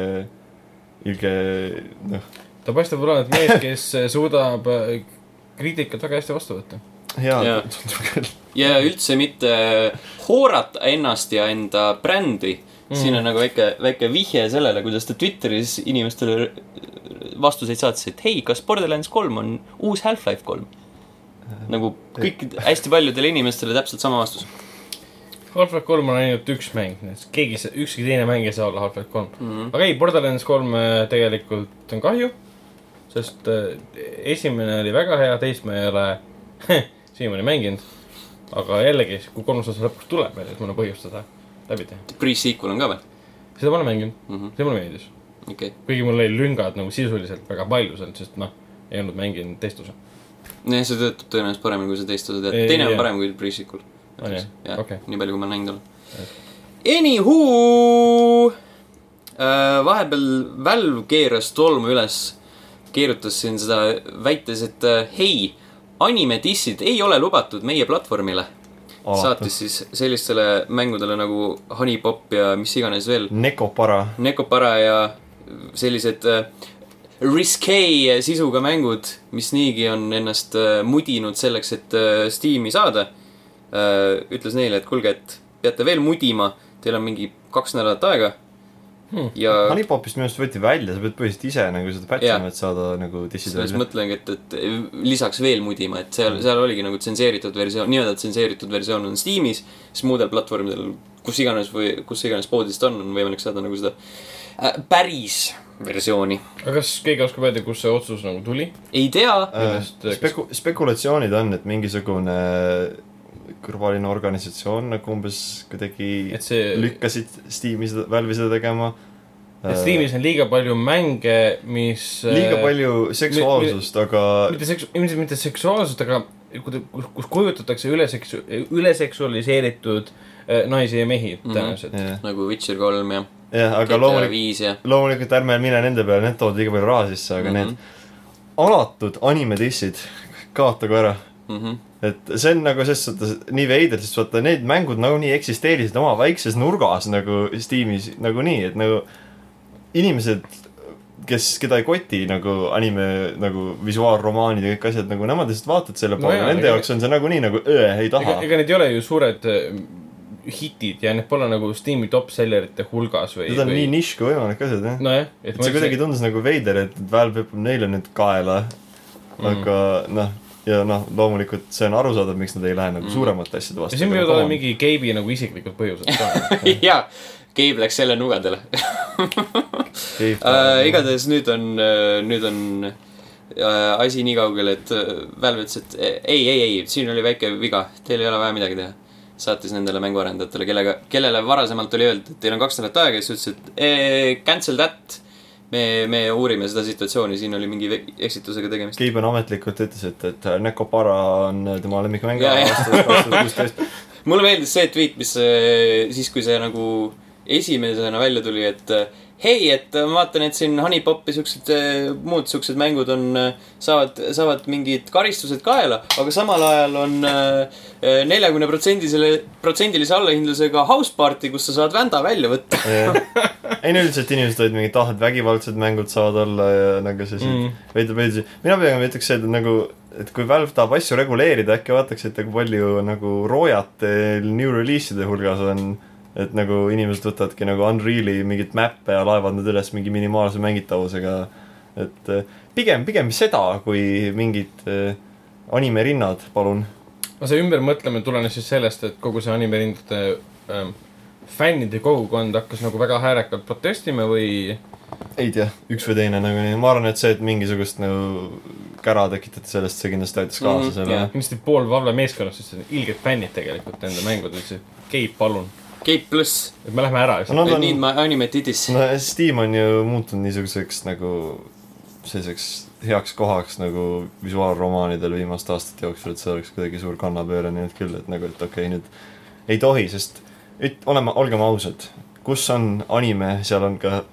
ilge noh, ta paistab olevat mees, kes suudab äh, kriitikat väga hästi vastu võtta. tundub küll. ja üldse mitte hoorata ennast ja enda brändi mm.. siin on nagu väike, väike vihje sellele, kuidas ta Twitteris inimestele vastuseid saatis, et hei, kas Borderlands kolm on uus Half-Life kolm? nagu kõik, hästi paljudele inimestele täpselt sama vastus Half-Life kolm on ainult üks mäng, keegi, ükski teine mäng ei saa olla Half-Life kolm mm. mm. -hmm. aga ei, Borderlands kolm äh, tegelikult on kahju, sest äh, esimene oli väga hea, teist ma ei ole siiamaani mänginud. aga jällegi, kui kolmas osa lõpuks tuleb et mul on põhjust seda läbi. -hmm. Pre-sequel on ka veel seda ma olen mänginud mm? -hmm. see mulle meeldis. okay., kuigi mul oli lüngad nagu sisuliselt väga palju seal, sest noh, ei olnud mänginud testuse. jah, see töötab tõenäoliselt paremini kui see teist osa, tead, teine on parem kui Pre-sequel. Jah? nii palju, kui ma näinud olen. Anywho, vahepeal Valve keeras tolmu üles, keerutas siin seda väites, et äh, hei, anime dissid ei ole lubatud meie platvormile. Saatis siis sellistele mängudele nagu Honeypop ja mis iganes veel, Nekopara. Nekopara ja sellised äh, riskee sisuga mängud, mis niigi on ennast äh, mudinud selleks, et äh, Steam'i saada, ütles neile, et kuulge, et peate veel mudima, teil on mingi kaks nädalat aega Hmm. ja Honeypopist minu arust võeti välja, sa pead põhiliselt ise nagu seda patch ima, et saada nagu dissid välja. mõtlengi, et, et lisaks veel mudima, et seal, seal oligi nagu tsenseeritud versioon, nii-öelda tsenseeritud versioon on Steam'is, siis muudel platvormidel, kus iganes või kus iganes poodist on, on võimalik saada nagu seda äh, päris versiooni. aga kas keegi oskab öelda, kust see otsus nagu tuli? ei tea, kas- Speku-, spekulatsioonid on, et mingisugune kõrvaline organisatsioon nagu umbes kuidagi et see, lükkasid Steam'i seda, Valve'i seda tegema. et Steamis on liiga palju mänge, mis liiga palju seksuaalsust, aga mitte seksu-, ilmselt mitte seksuaalsust, aga kus, kus kujutatakse üle seksu-, üle seksualiseeritud äh, naisi ja mehi Mhm. tõenäoliselt. jah, nagu Witcher kolm ja jah, aga loomulikult, loomulikult ärme mine nende peale, need toovad liiga palju raha sisse, aga mm. -hmm. need alatud anime-dissid, kaotagu ära. mm. -hmm. et see on nagu selles suhtes nii veider, sest vaata need mängud nagunii eksisteerisid oma väikses nurgas nagu Steamis nagunii, et nagu inimesed, kes, keda ei koti nagu anime nagu visuaalromaanid ja kõik asjad nagu nemad lihtsalt vaatavad selle poole no,, nende ega- jaoks on see nagunii nagu öö, ei taha. ega need ei ole ju suured äh, hitid ja need pole nagu Steam'i top sellerite hulgas või, Need on või... nii nišš kui võimalik asjad jah. nojah, et see kuidagi tundus nagu veider, et Valve hüppab neile nüüd kaela mm.. aga noh, ja noh, loomulikult see on arusaadav, miks nad ei lähe nagu suuremate asjade vastu. ja siin võivad olla mingi Gabe'i nagu isiklikud põhjused ka. ja, Gabe läks jälle nugadele äh,. igatahes nüüd on, nüüd on äh, asi nii kaugel, et äh, Valve ütles, et äh, ei, ei, ei, siin oli väike viga, teil ei ole vaja midagi teha. saatis nendele mänguarendajatele, kellega, kellele varasemalt oli öeldud, et teil on kaks nädalat aega ja siis ütles, et eh, cancel that. me, me uurime seda situatsiooni, siin oli mingi eksitusega tegemist. On ametlikult ütles, et, et Nekopara on tema lemmikmäng Jaa, jaa. aastast kaks tuhat kuusteist. mulle meeldis see tweet, mis äh, siis, kui see nagu esimesena välja tuli, et hei, et ma vaatan, et siin Honeypop ja siuksed äh, muud siuksed mängud on, saavad, saavad mingid karistused kaela, aga samal ajal on neljakümne protsendisele, protsendilise allahindlusega house party, kus sa saad vända välja võtta. ei no üldiselt inimesed olid mingid ah, et vägivaldsed mängud saavad olla ja nagu sellised Mm. veidi, veidi, mina pigem ütleks, et nagu, et kui Valve tahab asju reguleerida, äkki vaataks, et kui palju nagu roojate new release'ide hulgas on et nagu inimesed võtavadki nagu Unreal'i mingit mäppe ja laevad need üles mingi minimaalse mängitavusega. et eh, pigem, pigem seda, kui mingid eh, animerinnad, palun. aga see ümbermõtlemine tulenes siis sellest, et kogu see animerindade ähm, fännide kogukond hakkas nagu väga häärekalt protestima või ei tea, üks või teine nagu nii, ma arvan, et see, et mingisugust nagu kära tekitati sellest, see kindlasti aitas kaasa Mhm, selle jah. kindlasti pool Valve meeskonnast, sest ilged fännid tegelikult enda mängudel, siis Gabe, palun, Gabe pluss, et me lähme ära no I on need, my anime titties. no Steam on ju muutunud niisuguseks nagu selliseks heaks kohaks nagu visuaalromaanidel viimaste aastate jooksul, et see oleks kuidagi suur kannapööre nüüd küll, et nagu, et okei okay,, nüüd ei tohi, sest üt-, oleme, olgem ausad, kus on anime, seal on ka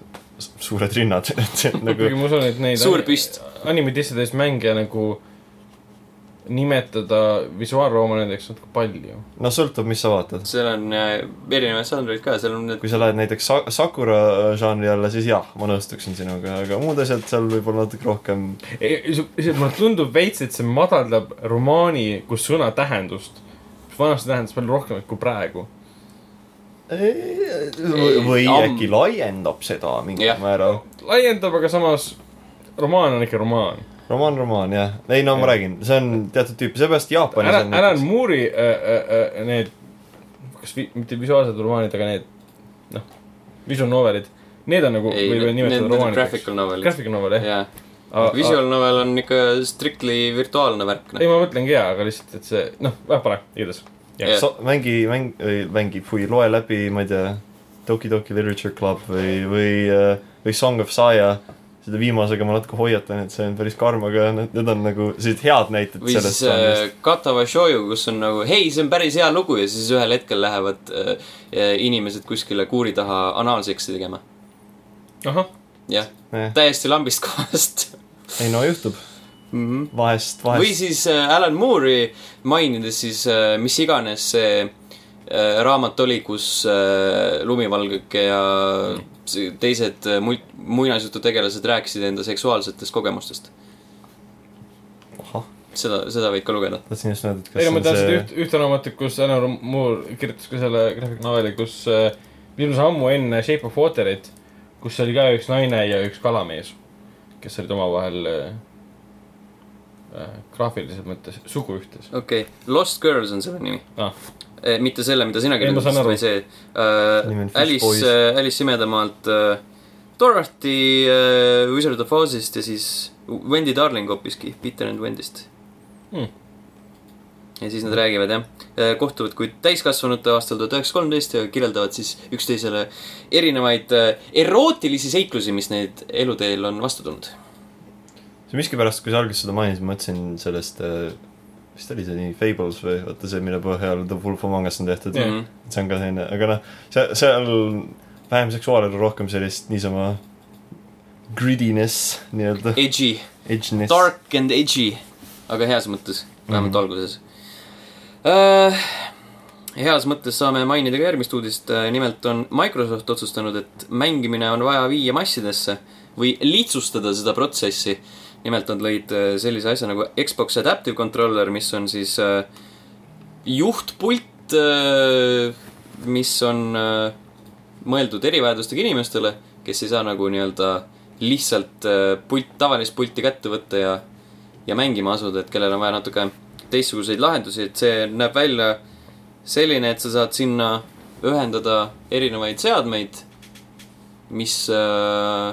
suured rinnad, et nagu ma usun, et neid suur püst. animedistades mänge nagu nimetada visuaalroomanideks natuke palju. no sõltub, mis sa vaatad. seal on äh, erinevaid žanreid ka, seal on need kui sa lähed näiteks Sa- Sakura žanri alla, siis jah, ma nõustuksin sinuga, aga muud asjad seal võib-olla natuke rohkem see, mulle tundub veits, et see madaldab romaani kui sõna tähendust. vanasti tähendas palju rohkem kui praegu. või, Am- äkki laiendab seda mingil määral. laiendab, aga samas romaan on ikka romaan. romaan, romaan jah, ei no ma Jah. räägin, see on teatud tüüpi, seepärast Jaapanis Alan, on Alan Moore'i äh, äh, äh, need, kas vi, mitte visuaalsed romaanid, aga need noh, visual novelid, need on nagu, ei, võib need, nimetada romaanideks. graphical novel. Graphical novel jah. jaa, visual novel on ikka strictly virtuaalne värk, ei, noh. ma mõtlengi jaa, aga lihtsalt, et see noh, vähe pole, igatahes. Jah. so,. mängi, mäng, mängi, või loe läbi, ma ei tea, Toki Toki Literature Club või, või, või Song of Saya. Seda viimasega ma natuke hoiatan, et see on päris karm, aga need, need on nagu sellised head näited või siis sellest äh, Katava Shoyu, kus on nagu hei, see on päris hea lugu ja siis ühel hetkel lähevad äh, äh, inimesed kuskile kuuri taha anaalseksi tegema. jah, Eh. täiesti lambist kohast ei no juhtub, mm. -hmm. vahest, või vahest. siis äh, Alan Moore'i mainides siis äh, mis iganes see äh, raamat oli, kus äh, lumivalgeke ja see- teised äh, mul-, muinasjututegelased rääkisid enda seksuaalsetest kogemustest. seda, seda võid ka lugeda. tahtsin just öelda, et ei kas no ma seda see üht, ühte raamatut, kus Alan Moore kirjutas ka selle graphic noveli, kus äh, ilmus ammu enne Shape of Waterit, kus oli ka üks naine ja üks kalamees, kes olid omavahel äh, äh, graafilises mõttes suguühtes okei okay., Lost Girls on selle nimi ah.. Eh, mitte selle, mida sina kirjeldasid, vaid see äh, Boys. Alice, Alice Simedamaalt äh, Dorothy äh, Wizard of Ozist ja siis Wendy Darling hoopiski, Peter and Wendy'st Hmm. ja siis nad räägivad jah, kohtuvad kui täiskasvanute aastal tuhat üheksasada kolmteist ja kirjeldavad siis üksteisele erinevaid äh, erootilisi seiklusi, mis neid eluteel on vastu tulnud. see miskipärast, kui sa alguses seda mainisid, ma mõtlesin sellest äh, vist oli see nii Fables või vaata see, mille põhjal The Wolf Among Us on tehtud Jah. yeah.. see on ka selline, aga noh, see, seal vähem seksuaalne, rohkem sellist niisama grittiness nii-öelda, Edgy, dark and edgy, aga heas mõttes, vähemalt Mhm. alguses äh,. heas mõttes saame mainida ka järgmist uudist, nimelt on Microsoft otsustanud, et mängimine on vaja viia massidesse või lihtsustada seda protsessi. Nimelt nad lõid äh, sellise asja nagu Xbox Adaptive Controller, mis on siis äh, juhtpult, mis on äh, mõeldud erivajadustega inimestele, kes ei saa nagu nii-öelda lihtsalt äh, pult, tavalist pulti kätte võtta ja, ja mängima asuda, et kellel on vaja natuke teistsuguseid lahendusi, et see näeb välja selline, et sa saad sinna ühendada erinevaid seadmeid, mis äh,,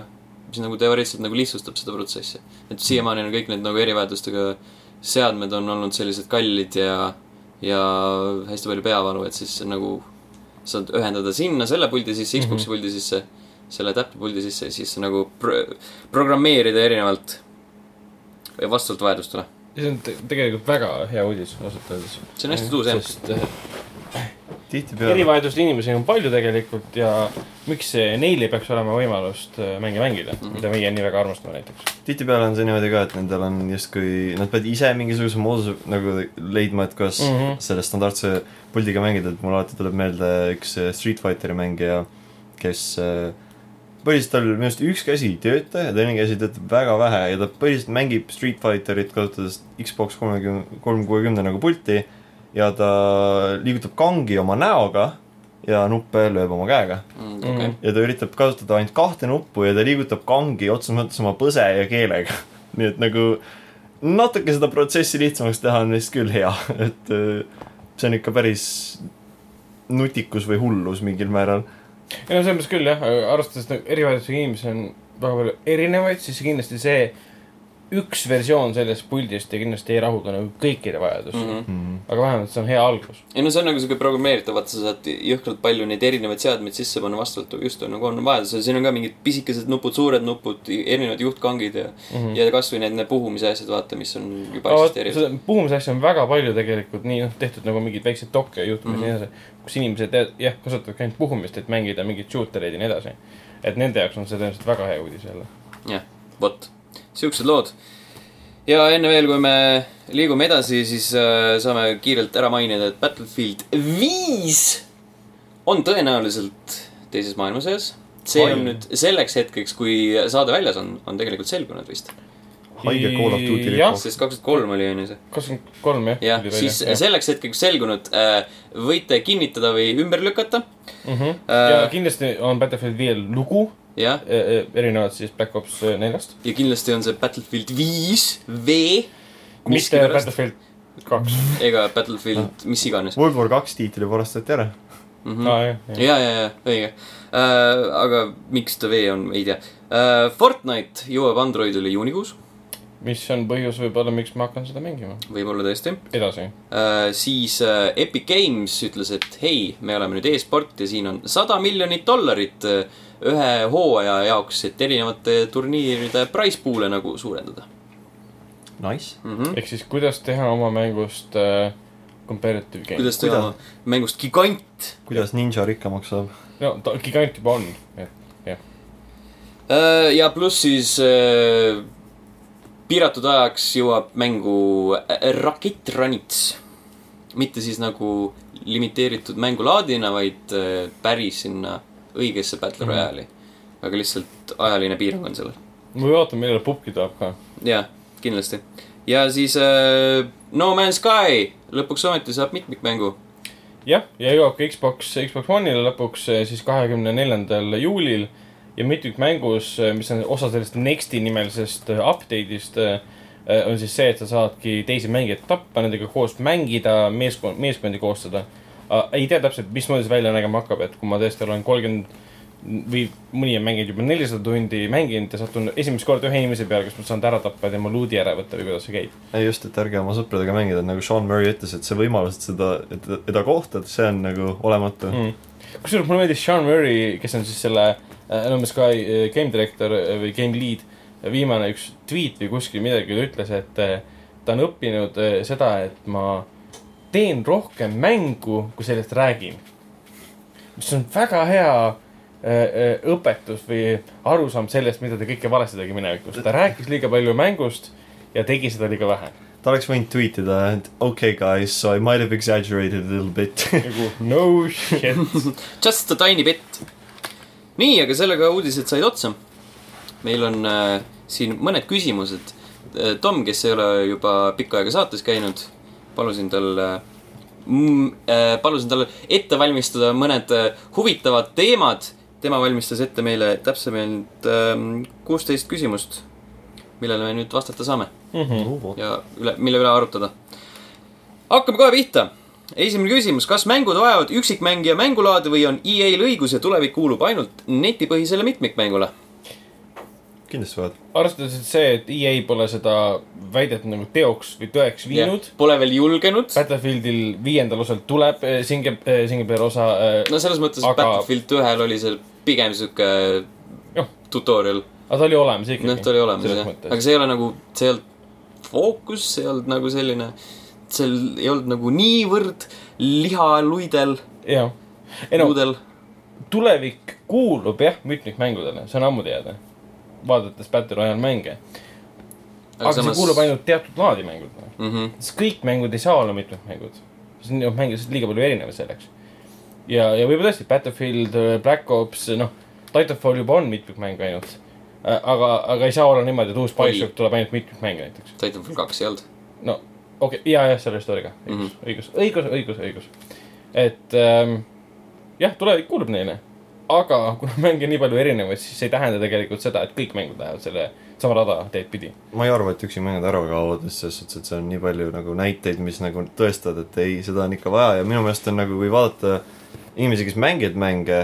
mis nagu teoreetiliselt nagu lihtsustab seda protsessi. Et siiamaani on kõik need nagu erivajadustega seadmed on olnud sellised kallid ja, ja hästi palju peavalu, et siis nagu saad ühendada sinna selle puldi sisse, Xbox'i puldi sisse, selle adapti puldi sisse ja siis nagu pro programmeerida erinevalt vastavalt vajadustele. ja see on te tegelikult väga hea uudis, ausalt öeldes. see on hästi tuus jah. sest äh, tihtipeale, erivajadusega inimesi on palju tegelikult ja miks neil ei peaks olema võimalust äh, mänge mängida mm. -hmm. mida meie nii väga armastame näiteks. tihtipeale on see niimoodi ka, et nendel on justkui, nad peavad ise mingisuguse mooduse nagu leidma, et kuidas mm. -hmm. selle standardse puldiga mängida, et mul alati tuleb meelde üks äh, Street Fighteri mängija, kes äh, põhiliselt tal minu arust üks käsi ei tööta ja teine käsi töötab väga vähe ja ta põhiliselt mängib Street Fighterit kasutades Xbox kolmekümne, kolm kuuekümne nagu pulti ja ta liigutab kangi oma näoga ja nuppe lööb oma käega Mm, Mhm. okei, ja ta üritab kasutada ainult kahte nuppu ja ta liigutab kangi otseses mõttes oma põse ja keelega. nii et nagu natuke seda protsessi lihtsamaks teha on vist küll hea, et äh, see on ikka päris nutikus või hullus mingil määral. ei no selles mõttes küll jah, arvestades nagu erivajadusega inimesi on väga palju erinevaid, siis kindlasti see üks versioon sellest puldist ja kindlasti ei rahulda nagu kõikide vajadusi mm. Mhm. -hmm. aga vähemalt see on hea algus. ei no see on nagu siuke programmeeritav, vaata sa saad jõhkralt palju neid erinevaid seadmeid sisse panna vastavalt just nagu on vajadus ja siin on ka mingid pisikesed nupud, suured nupud, erinevad juhtkangid ja mm, -hmm. ja kasvõi need, need puhumise asjad, vaata, mis on juba eksisteerivad. puhumise asja on väga palju tegelikult nii noh, tehtud nagu mingeid väikseid dokke juhtumeid mm -hmm. ja nii edasi, kus inimesed jah- jah, kasutavadki ainult puhumist, et mängida mingeid shooter eid ja nii edasi. et nende jaoks on see tõenäoliselt väga hea uudis jälle. jah, vot, siuksed lood. ja enne veel, kui me liigume edasi, siis äh, saame kiirelt ära mainida, et Battlefield viis on tõenäoliselt teises maailmasõjas. see on nüüd selleks hetkeks, kui saade väljas on, on tegelikult selgunud vist. haige Call of Duty ripu. sest kaks tuhat kolm oli, on ju see. kakskümmend kolm jah. jah, siis selleks hetkeks selgunud äh, võite kinnitada või ümber lükata. mm. -hmm. Ja kindlasti on Battlefield viiel lugu, jah, erinevalt siis Black Ops äh, neljast. ja kindlasti on see Battlefield viis V. mitte Battlefield kaks. ega Battlefield mis iganes. World War kaks tiitli varastati ära. Mhm. aa jah, jah. ja, ja, ja õige äh,. aga miks ta V on, ei tea äh,. Fortnite jõuab Androidile juunikuus mis on põhjus võib-olla, miks ma hakkan seda mängima. võib-olla tõesti. edasi. siis äh, Epic Games ütles, et hei, me oleme nüüd e-sport ja siin on sada miljonit dollarit äh, ühe hooaja jaoks, et erinevate turniiride price pool'e nagu suurendada Nice. mm. -hmm. ehk siis, kuidas teha oma mängust äh, comparative game. kuidas teha Kuidas? mängust gigant kuidas ninja rikkamaks saab? no ta gigant juba on, et Äh, ja pluss siis äh, piiratud ajaks jõuab mängu äh, Rocket Runits. mitte siis nagu limiteeritud mängulaadina, vaid äh, päris sinna õigesse Battle Mhm. Royale'i. aga lihtsalt ajaline piirang on sellel. ma vaatan, millal pubki tuleb ka. jah, kindlasti. ja siis äh, No Man's Sky lõpuks ometi saab mitmikmängu. jah, ja jõuab ka Xbox, Xbox One'ile lõpuks eh, siis kahekümne neljandal juulil ja mitmikmängus, mis on osa sellest Nexti nimelisest eh, update'ist, on siis see, et sa saadki teisi mängijaid tappa, nendega koos mängida, meeskond, meeskondi koostada. Ei tea täpselt, mismoodi see välja nägema hakkab, et kui ma tõesti olen kolmkümmend või mõni on mänginud juba nelisada tundi mänginud ja satun esimest korda ühe inimese peale, kes ma saan ära tappa ja tema loot'i ära võtta või kuidas see käib. ei just, et ärge oma sõpradega mängida, nagu Sean Murray ütles, et see võimalus, et seda, et teda kohtad, see on nagu olematu mm.. kusjuures mulle meeldis Sean Murray, kes on siis selle äh, No Man's Sky äh, game director äh, või game lead, viimane üks tweet või kuskil midagi ütles, et äh, ta on õppinud äh, seda, et ma teen rohkem mängu, kui sellest räägin. mis on väga hea äh, äh, õpetus või arusaam sellest, mida ta kõike valesti tegi minevikus. ta rääkis liiga palju mängust ja tegi seda liiga vähe. ta oleks võinud tweet ida, et okei okay, guys, so I might have exaggerated a little bit. nagu no shit. Just a tiny bit. nii, aga sellega uudised said otsa. meil on äh, siin mõned küsimused. Tom, kes ei ole juba pikka aega saates käinud, palusin tal mm,, äh, palusin tal ette valmistada mõned äh, huvitavad teemad. tema valmistas ette meile täpsemalt ähm, kuusteist küsimust, millele me nüüd vastata saame Mhm. ja üle, mille üle arutada. hakkame kohe pihta. esimene küsimus, kas mängud vajavad üksikmängija mängulaadi või on EA-l õigus ja tulevik kuulub ainult netipõhisele mitmikmängule? Kindlasti vaat. arvestades, et see, et EA pole seda väidet nagu teoks või tõeks viinud. Pole veel julgenud. Battlefieldil viiendal osal tuleb eh, single, single player osa äh,. no selles mõttes Aga- aga... Battlefield ühel oli see pigem sihuke tutorial. aga ta oli olemas ikkagi. noh, ta oli olemas jah, aga see ei ole nagu, see ei olnud fookus, see ei olnud nagu selline, seal ei olnud nagu niivõrd lihaluidel, jah, ei no tulevik kuulub jah mitmikmängudele, see on ammu teada. Vaadates Battle Royale mänge. aga samas... see kuulub ainult teatud laadi mängudele. mm. -hmm. sest kõik mängud ei saa olla mitmikmängud. sest neid on mänge lihtsalt liiga palju erinevaid selleks. ja, ja võib-olla tõesti Battlefield, Black Ops, noh, Titanfall juba on mitmikmäng ainult. aga, aga ei saa olla niimoodi, et uus Oli. Bioshock tuleb ainult mitmikmäng näiteks. Titanfall kaks ei olnud. no okei okay,, ja, jah, selle story'ga, õigus mm. -hmm. õigus, õigus, õigus, õigus. et ähm, jah, tulevik kuulub neile. Aga kuna mänge on nii palju erinevaid, siis see ei tähenda tegelikult seda, et kõik mängud lähevad selle sama rada teed pidi. ma ei arva, et üksikmängud ära kaovad, selles suhtes, et see on nii palju nagu näiteid, mis nagu tõestavad, et ei, seda on ikka vaja ja minu meelest on nagu, kui vaadata inimesi, kes mängivad mänge,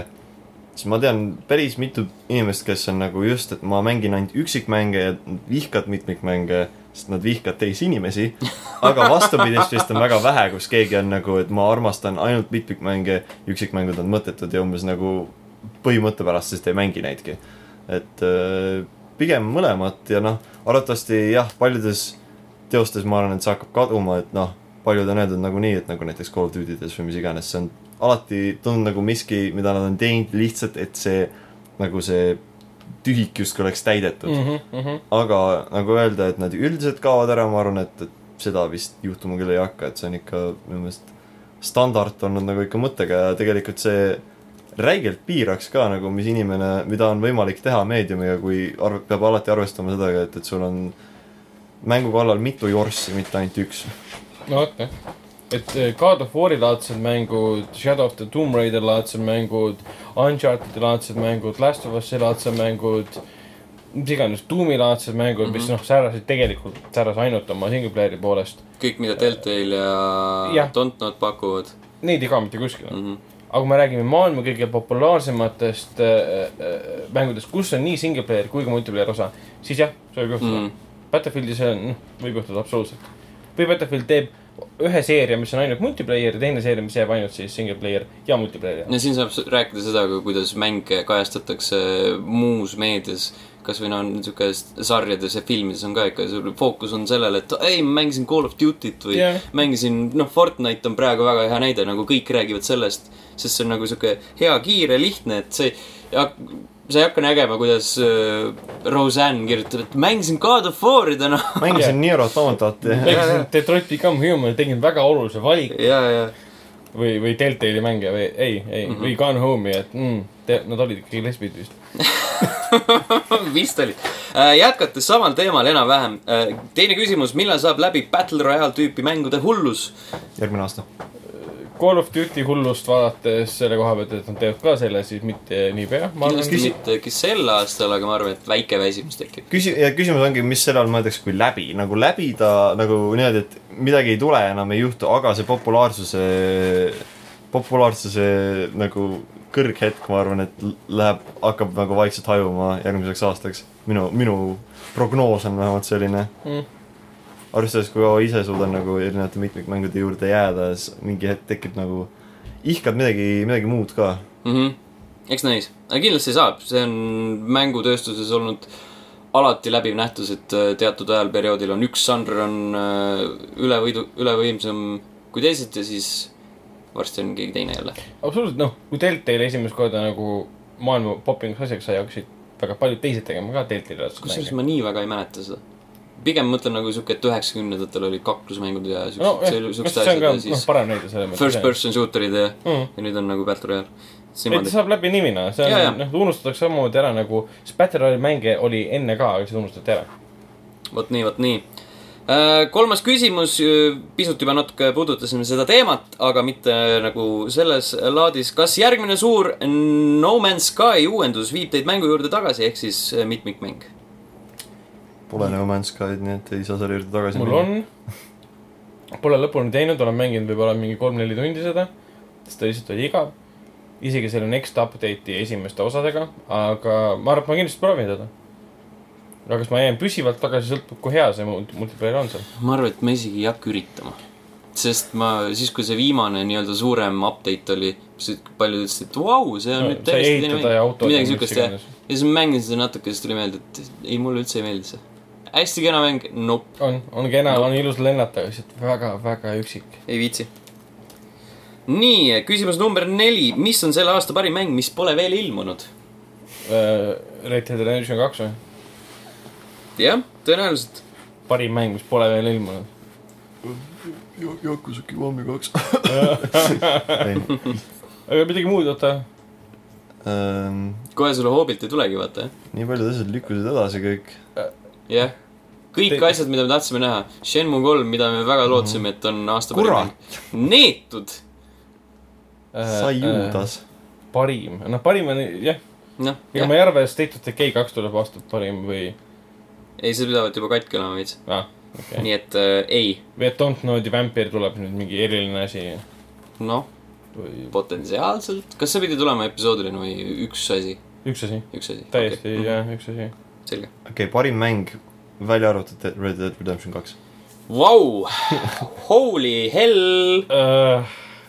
siis ma tean päris mitu inimest, kes on nagu just, et ma mängin ainult üksikmänge ja nad vihkavad mitmikmänge, sest nad vihkavad teisi inimesi. aga vastupidist vist on väga vähe, kus keegi on nagu, et ma armastan ainult mitmikmänge, üksikmängud on mõttetud ja umbes nagu põhimõtte pärast, sest ei mängi neidki. et äh, pigem mõlemat ja noh, arvatavasti jah, paljudes teostes ma arvan, et see hakkab kaduma, et noh, paljud on öeldud nagunii, et nagu näiteks Call of Duty des või mis iganes, see on alati tundnud nagu miski, mida nad on teinud lihtsalt, et see nagu see tühik justkui oleks täidetud. Mm -hmm, mm -hmm. aga nagu öelda, et nad üldiselt kaovad ära, ma arvan, et, et seda vist juhtuma küll ei hakka, et see on ikka minu meelest standard olnud nagu ikka mõttega ja tegelikult see räigelt piiraks ka nagu, mis inimene, mida on võimalik teha meediumiga, kui arv-, peab alati arvestama sellega, et, et sul on mängu kallal mitu jorssi, mitte ainult üks. no vot jah, et eh, God of War'i laadsed mängud, Shadow of the Tomb Raider laadsed mängud, Uncharted'i laadsed mängud, Last of Us'i laadsed mängud, mis iganes, Doom'i laadsed mängud mm, -hmm. mis noh, särasid tegelikult, säras ainult oma single player'i poolest. kõik, mida Deltale ja Jah. Dontnod pakuvad Neid ei kao mitte kuskile mm. -hmm. Aga kui me räägime maailma kõige populaarsematest äh, äh, mängudest, kus on nii single player kui ka multiplayer osa, siis jah, see võib juhtuda mm.. Battlefieldis on, noh, võib juhtuda absoluutselt. või Battlefield teeb ühe seeria, mis on ainult multiplayer ja teine seeria, mis jääb ainult siis single player ja multiplayer. ja siin saab rääkida seda, kuidas mänge kajastatakse muus meedias. Kasvõi noh, niisugune sarjades ja filmides on ka ikka, fookus on sellel, et ei, ma mängisin Call of Duty't või yeah. mängisin, noh, Fortnite on praegu väga hea näide, nagu kõik räägivad sellest. sest see on nagu sihuke hea, kiire, lihtne, et see ja sa ei hakka nägema, kuidas äh, Roseanne kirjutab, et mängisin God of War'i täna. mängisin Nier Automatati. mängisin Detroit Become Human, tegin väga olulise valiku ja, ja või, või Deltali mänge või ei, ei mm, -hmm. või Gone Home'i, et mm, te, nad olid ikkagi lesbid vist. vist oli. jätkates samal teemal enam-vähem. teine küsimus, millal saab läbi Battle Royale tüüpi mängude hullus? järgmine aasta. Call of Duty hullust vaadates selle koha pealt, et nad teevad ka selle, siis mitte niipea. kindlasti mitte äkki sel aastal, aga ma arvan, et väike väsimus tekib. küsi-, ja küsimus ongi, mis selle all mõeldakse kui läbi, nagu läbida nagu niimoodi, et midagi ei tule, enam ei juhtu, aga see populaarsuse, populaarsuse nagu kõrghetk, ma arvan, et läheb, hakkab nagu vaikselt hajuma järgmiseks aastaks. minu, minu prognoos on vähemalt selline Mm. arvestades, kui kaua ise suudan nagu erinevate mitmikmängude juurde jääda, siis mingi hetk tekib nagu, ihkad midagi, midagi muud ka. mm. -hmm. eks näis, aga kindlasti saab, see on mängutööstuses olnud alati läbiv nähtus, et äh, teatud ajal perioodil on üks žanr on äh, ülevõidu, ülevõimsam kui teised ja siis varsti on keegi teine jälle. absoluutselt, noh, kui Deltali esimest korda nagu maailma popinguks asjaks sai, hakkasid väga paljud teised tegema ka Deltali kusjuures ma nii väga ei mäleta seda. Pigem mõtlen nagu siuke, et üheksakümnendatel olid kaklusmängud ja no siuksed jah, siuksed see on asjad ja noh, siis parem näide selle mõttes. first person shooter'id ja, mm.. ja nüüd on nagu Battle Royale. et saab läbi nimina, see Jaa, jaa. on, noh, unustatakse samamoodi ära nagu, sest Battle Royale mänge oli enne ka, aga see unustati ära. vot nii, vot nii. kolmas küsimus, pisut juba natuke puudutasime seda teemat, aga mitte nagu selles laadis. kas järgmine suur No Man's Sky uuendus viib teid mängu juurde tagasi, ehk siis äh, mitmikmäng? Pole No Man's Sky'd, nii et ei saa selle juurde tagasi mul on, pole lõpuni teinud, olen mänginud võib-olla mingi kolm-neli tundi seda, sest ta lihtsalt oli igav. isegi selle Next Update'i esimeste osadega, aga ma arvan, et ma kindlasti proovin teda. aga kas ma jään püsivalt tagasi, sõltub, kui hea see multi- multiplayer on seal. ma arvan, et ma isegi ei hakka üritama. sest ma, siis kui see viimane nii-öelda suurem update oli, siis paljud ütlesid, et vau, see on No, nüüd täiesti teine autod midagi siukest jah. ja siis ma mängisin seda natuke, siis tuli meelde, et ei, mulle üldse ei meeldi see. Hästi kena mäng, nope, on, on kena, on ilus lennata, lihtsalt väga-väga üksik. ei viitsi. nii, küsimus number neli, mis on selle aasta parim mäng, mis pole veel ilmunud? Red Dead Redemption kaks või? jah, tõenäoliselt. parim mäng, mis pole veel ilmunud. Yakuza Kiwami kaks. aga midagi muud, oota. kohe sulle hoobilt ei tulegi, vaata, nii paljud asjad lükkusid edasi kõik. jah. kõik Te- asjad, mida me tahtsime näha. Shenmue kolm, mida me väga lootsime, et on aasta parim neetud. sai Juudas. parim, noh, parim on jah, noh, ega ma ei arva, et State of Decay kaks tuleb vastu parim või, ei, see pidavat juba katki olema veits. okei okay.. nii et äh, ei, või et Don't Know the Vampire tuleb nüüd mingi eriline asi noh, või potentsiaalselt. kas see pidi tulema episoodiline või üks asi? üks asi, üks asi. täiesti okay. okay.. jah, üks asi. selge. okei okay,, parim mäng, välja arvatud Red Dead Redemption kaks. Vau, holy hell.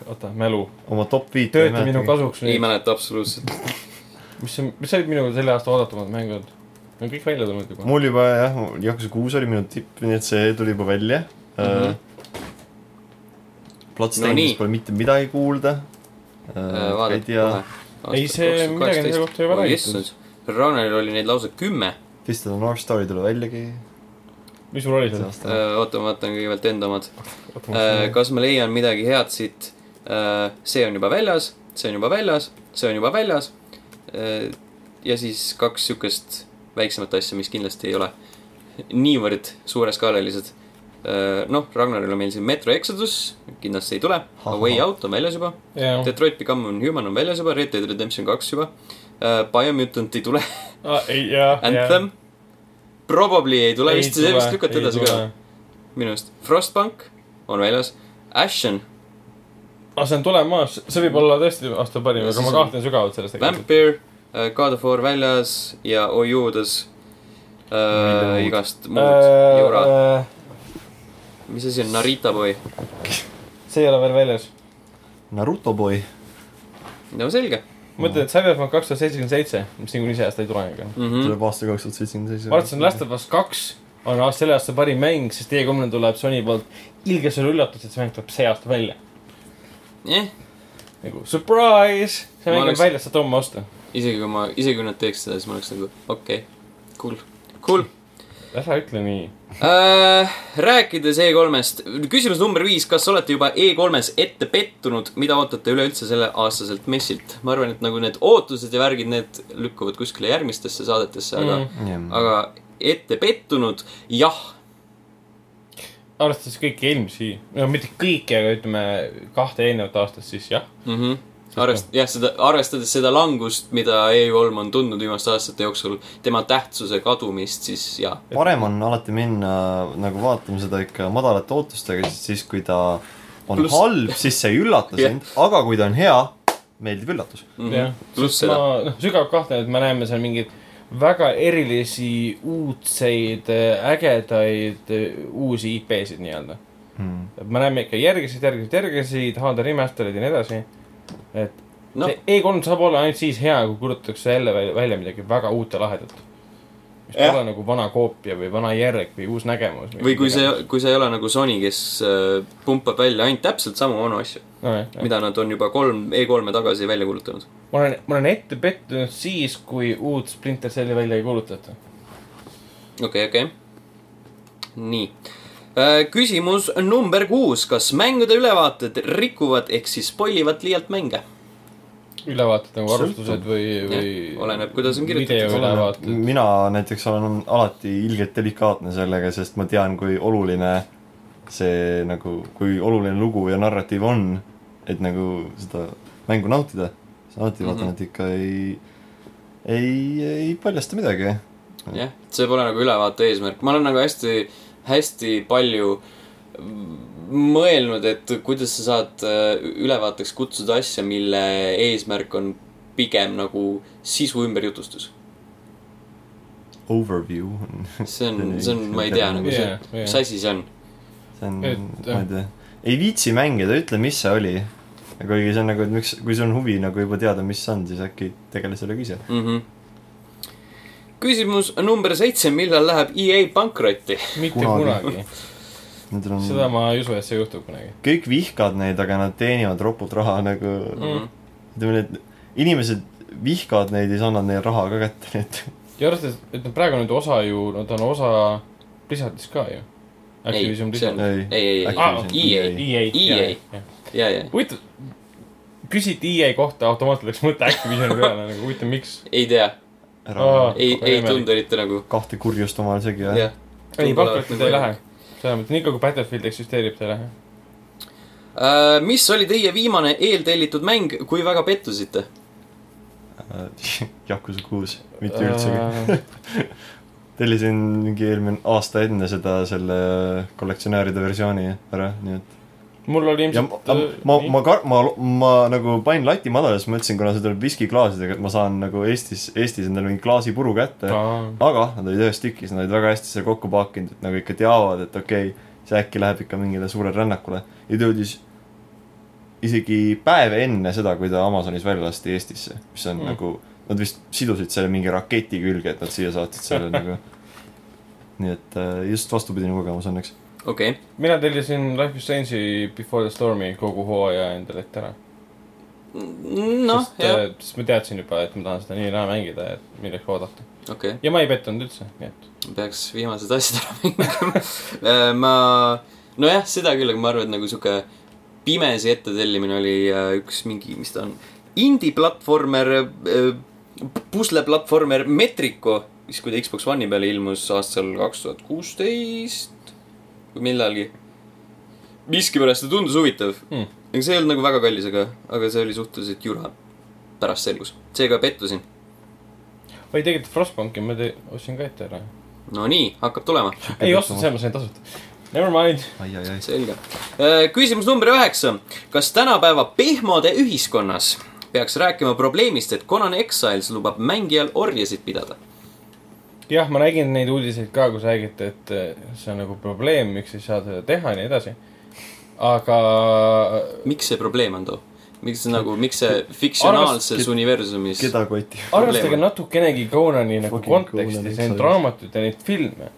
oota, mälu, oma top viit. tööta minu. kasuks ei mäleta absoluutselt. mis on, mis olid minu selle aasta oodatumad mängud? Need on kõik välja tulnud juba. mul juba jah, Yakuza kuus oli minu tipp, nii et see tuli juba välja mm. -hmm. Bloodstainedist No pole mitte midagi kuulda uh,. ei vaadake kohe. Ei, see midagi nende kohta ei ole räägitud.. Ragnaril oli neid lausa kümme. Fist of the North Star ei tule väljagi mis sul oli see seal? aasta. oota, ma vaatan kõigepealt enda omad. kas ma leian midagi head siit? see on juba väljas, see on juba väljas, see on juba väljas. ja siis kaks siukest väiksemat asja, mis kindlasti ei ole niivõrd suureskaalelised. noh, Ragnaril on meil siin Metro Exodus, kindlasti ei tule. Way Out on väljas juba. jah, Detroit Become Human on väljas juba, Red Dead Redemption kaks juba. Biomutant ei tule, ei, jah, jah. Anthem. Probably ei tule vist, see vist lükati edasi ka. minu arust. Frostpunk on väljas. Ashen, aga see on tulemas, see võib olla tõesti aasta parim, aga ma kahtlen sügavalt selles tegelikult. Vampire, God of War väljas ja Ojudas. äh,, igast muud Äh, jura. mis asi on Narita boy? see ei ole veel väljas. Naruto boy. no selge mõtled, et Cyberpunk kaks tuhat seitsekümmend seitse, mis niikuinii see aasta ei tulegi. mm. -hmm. tuleb aasta kaks tuhat seitsekümmend seitse. ma arvasin, et Last of Us kaks on aasta- selle aasta parim mäng, sest E3-l tuleb Sony poolt ilge suur üllatus, et see mäng tuleb see aasta välja. Eh, nagu surprise, see mäng on oleks- väljas, saad homme osta. isegi kui ma, isegi kui nad teeks seda, siis ma oleks nagu okei okay., cool, cool ära ütle nii. äh,. rääkides E3-st, küsimus number viis, kas olete juba E3-s ette pettunud, mida ootate üleüldse selle aastaselt messilt? ma arvan, et nagu need ootused ja värgid, need lükkuvad kuskile järgmistesse saadetesse, aga Mm. mm., aga ette pettunud, jah. arvestades kõiki eelmisi, no mitte kõiki, aga ütleme kahte eelnevat aastat, siis jah. mm. -hmm. arvest-, jah, seda, arvestades seda langust, mida E3 on tundnud viimaste aastate jooksul, tema tähtsuse kadumist, siis jah. parem on alati minna nagu vaatama seda ikka madalate ootustega, sest siis kui ta on Pluss- Plus... halb, siis see ei üllata Jah. sind, aga kui ta on hea, meeldib üllatus. jah, Mhm. pluss sest seda. ma noh, sügavalt kahtlen, et me näeme seal mingeid väga erilisi uudseid, ägedaid uusi IP-sid nii-öelda. Hmm. et me näeme ikka järgisid, järgisid, järgisid, HD remaster'id ja nii edasi. Et noh, see E3 saab olla ainult siis hea, kui kuulutatakse jälle välja, välja midagi väga uut ja lahedat. mis Jah. pole nagu vana koopia või vana järg või uus nägemus. või kui see, kui sa ei ole nagu Sony, kes äh, pumpab välja ainult täpselt samu vanu asju, no,. mida nad on juba kolm, E3-e tagasi välja kuulutanud. ma olen, ma olen ette pettunud siis, kui uut Splinter Celli välja ei kuulutata. okei, okei. nii. Küsimus number kuus, kas mängude ülevaated rikuvad ehk siis spoil ivad liialt mänge? ülevaated nagu arvustused või, või. oleneb, kuidas on kirjutatud. mina näiteks olen alati ilgelt delikaatne sellega, sest ma tean, kui oluline see nagu, kui oluline lugu ja narratiiv on, et nagu seda mängu nautida. siis alati Mhm. vaatan, et ikka ei, ei, ei paljasta midagi. jah, see pole nagu ülevaate eesmärk, ma olen nagu hästi, hästi palju mõelnud, et kuidas sa saad äh, ülevaateks kutsuda asja, mille eesmärk on pigem nagu sisu ümberjutustus. Overview. see on, see on, ma ei tea nagu see Jah,, jah. mis asi see on. see on, Et, ma ei tea, ei viitsi mängida, ütle, mis see oli. kuigi see on nagu, et miks, kui sul on huvi nagu juba teada, mis see on, siis äkki tegele sellega ise. mm. -hmm. Küsimus number seitse, millal läheb EA pankrotti? mitte Kunagi. kunagi, on seda ma ei usu, et see juhtub kunagi. kõik vihkavad neid, aga nad teenivad ropult raha nagu Mm. ütleme, need inimesed vihkavad neid ja siis annavad neile raha ka kätte, nii et ja arvestades, et nad praegu on nüüd osa ju, nad on osa Blizzardist ka ju. Activision see on- Blizzard. ei, ei, ei, ei, Ah, EA, EA, EA. EA. ja, ja, huvitav, küsiti EA kohta, automaatselt läks mõte Activisioni peale nagu huvitav, miks? ei tea, ära Aa. ei, ei tundu eriti nagu, kahte kurjust omavahel segi jah ei, ta ei lähe. selles mõttes, niikaua kui Battlefield eksisteerib, ta ei lähe. Äh, mis oli teie viimane eeltellitud mäng, kui väga pettusite? Yakuza kuus, mitte üldsegi. tellisin mingi eelmine aasta enne seda selle kollektsionääride versiooni ära, nii et mul oli ja ilmselt. ma, ma, ma kar-, ma, ma nagu panin lati madalale, siis mõtlesin, kuna see tuleb viskiklaasidega, et ma saan nagu Eestis, Eestis endale mingi klaasipuru kätte. aga nad olid ühes tükis, nad olid väga hästi selle kokku pakkinud, et nagu ikka teavad, et okei okay,, see äkki läheb ikka mingile suurele rännakule. ja ta jõudis isegi päev enne seda, kui ta Amazonis välja lasti Eestisse, mis on Mm. mm. nagu, nad vist sidusid selle mingi raketi külge, et nad siia saatsid selle nagu. nii et äh, just vastupidine kogemus õnneks. Okei okay., mina tellisin Life is Strange'i Before the Stormi kogu hooaja endale ette ära. noh, sest, jah, äh, sest ma teadsin juba, et ma tahan seda nii ja naa mängida, et milleks oodata. okay., ja ma ei pettunud üldse, nii et. peaks viimased asjad ära mängima. ma, nojah, seda küll, aga ma arvan, et nagu sihuke pimesi ette tellimine oli äh, üks mingi, mis ta on, indie-platvormer, pusleplatvormer Metrico, siis kui ta Xbox One'i peale ilmus aastal kaks tuhat kuusteist millalgi. miskipärast ta tundus huvitav Hmm. aga see ei olnud nagu väga kallis, aga, aga see oli suhteliselt jura. pärast selgus, seega pettusin. või tegelikult Frostbanki ma te- ostsin ka ette ära. no nii, hakkab tulema ei ostnud, selle ma sain tasuta. Never mind. ai, ai, ai. selge. küsimus number üheksa. kas tänapäeva pehmode ühiskonnas peaks rääkima probleemist, et Conan Exiles lubab mängijal orjasid pidada? jah, ma nägin neid uudiseid ka, kus räägiti, et eh, see on nagu probleem, miks ei saa seda teha ja nii edasi. aga miks see probleem on too? miks see nagu, miks see fiktsionaalses Arvast- universumis keda koti. arvestage natukenegi Conani nagu konteksti, see on eks raamatud ja neid filme,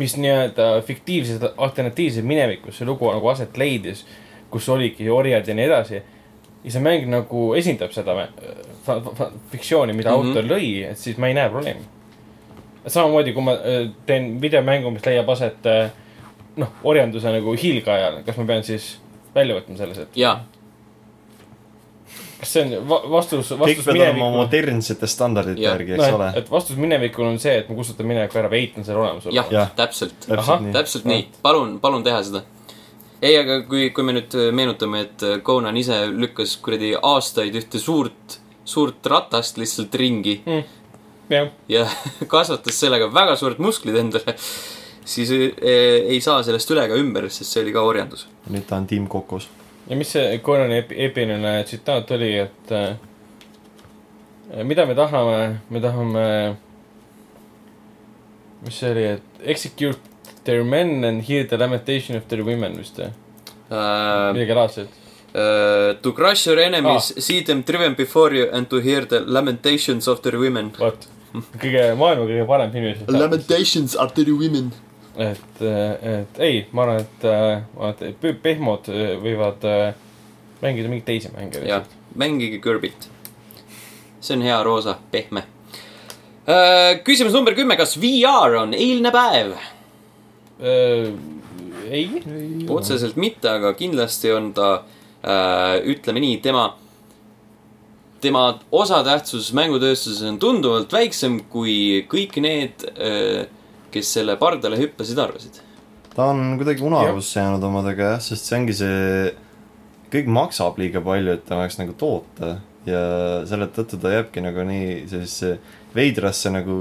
mis nii-öelda fiktiivses alternatiivses minevikus see lugu nagu aset leidis, kus oligi orjad ja nii edasi. ja see mäng nagu esindab seda fa- fiktsiooni, mida mm. -hmm. autor lõi, et siis ma ei näe probleemi. samamoodi, kui ma äh, teen videomängu, mis leiab aset äh, noh, orjanduse nagu hiilgeajal, kas ma pean siis välja võtma selles, et jaa, kas see on va vastus, kõik vastus peavad olema minevikule? modernsete standardite järgi, eks noh ole, et vastus minevikul on see, et ma kustutan mineviku ära või eitan selle olemasolu. jah Jah., täpselt, täpselt nii. täpselt nii, palun, palun teha seda. ei, aga kui, kui me nüüd meenutame, et Conan ise lükkas kuradi aastaid ühte suurt, suurt ratast lihtsalt ringi jah, ja kasvatas sellega väga suured musklid endale, siis eh, ei saa sellest üle ega ümber, sest see oli ka orjandus. nüüd ta on Team Kokos. ja mis see Conani epi- epiline tsitaat oli, et äh, mida me tahame, me tahame, mis see oli, et execute their men and hear the lamentation of their women vist või? Uh, midagi laadset. To crush your enemies ah., see them driven before you and to hear the lamentations of their women. vot, kõige, maailma kõige parem film. Lamentations of their women. et, et ei, ma arvan, et äh, vaata, pe- pehmod äh, võivad mängida mingeid teisi mänge jah, mängige Kirbit. see on hea roosa, pehme uh,. küsimus number kümme, kas VR on eilne päev? äh,. ei, otseselt mitte, aga kindlasti on ta äh,, ütleme nii, tema, tema osatähtsus mängutööstuses on tunduvalt väiksem kui kõik need äh,, kes selle pardale hüppasid, arvasid. ta on kuidagi unarusse jäänud omadega jah, sest see ongi see, kõik maksab liiga palju, et ta oleks nagu toota ja selle tõttu ta jääbki nagu nii sellisesse veidrasse nagu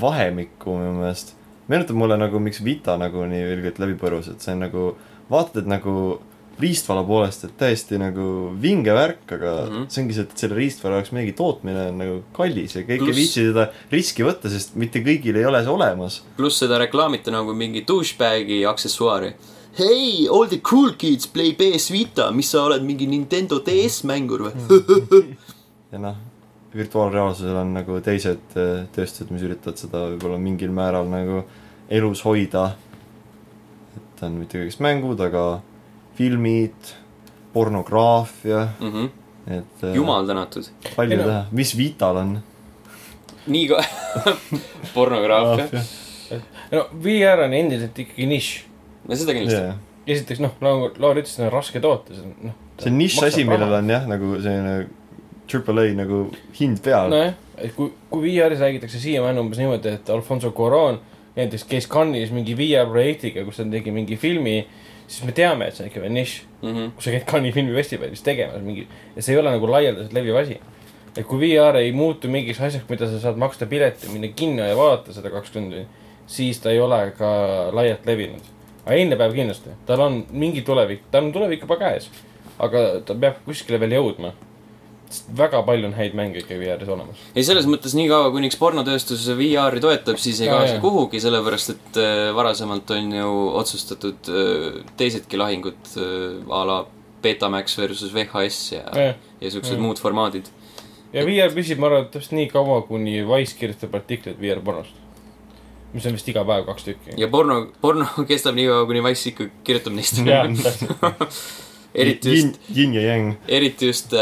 vahemikku minu meelest. meenutab mulle nagu, miks Vita nagu nii ilgelt läbi põrus, et see on nagu, vaatad, et nagu riistvara poolest, et täiesti nagu vinge värk, aga mm. -hmm. see ongi see, et selle riistvara jaoks mingi tootmine on nagu kallis ja kõik Pluss- ei viitsi seda riski võtta, sest mitte kõigil ei ole see olemas pluss seda reklaamiti nagu mingi douchebag'i aksessuaari. Hei, all the cool kids play PS Vita, mis sa oled, mingi Nintendo DS mängur või? ja noh, virtuaalreaalsusel on nagu teised äh, tööstused, mis üritavad seda võib-olla mingil määral nagu elus hoida. et on mitte kõigest mängud, aga filmid, pornograafia, Mhm. et äh, jumal tänatud. palju teha, mis Vital on? nii ka, pornograafia. no VR on endiselt ikkagi nišš. no seda kindlasti. Yeah. esiteks noh, nagu Lauri ütles, see on raske toota, see on noh. see on nišš asi, millel on jah, nagu selline triple A nagu hind peal no.. nojah, et kui, kui VR-is räägitakse siiamaani umbes niimoodi, et Alfonso Cuarón näiteks käis Cannes'is mingi VR projektiga, kus ta tegi mingi filmi, siis me teame, et see on ikka veel nišš. Mhm. kui sa käid Cannes'i filmifestivalis tegemas mingi ja see ei ole nagu laialdaselt leviv asi. et kui VR ei muutu mingiks asjaks, mida sa saad maksta pileti, minna kinno ja vaadata seda kaks tundi, siis ta ei ole ka laialt levinud. aga eilne päev kindlasti, tal on mingi tulevik, tal on tulevik juba käes. aga ta peab kuskile veel jõudma. Väga palju on häid mänge ikka VR-is olemas. ei, selles mõttes niikaua, kuniks pornotööstus VR-i toetab, siis ei kaasa kuhugi, sellepärast et äh, varasemalt on ju otsustatud äh, teisedki lahingud äh, a la Betamax versus VHS ja, Jah. ja siuksed muud formaadid. ja VR püsib, ma arvan, et täpselt nii kaua, kuni Wise kirjutab artikleid VR pornost. mis on vist iga päev kaks tükki. ja porno, porno kestab nii kaua, kuni Wise ikka kirjutab neist. eriti just, ja eriti just,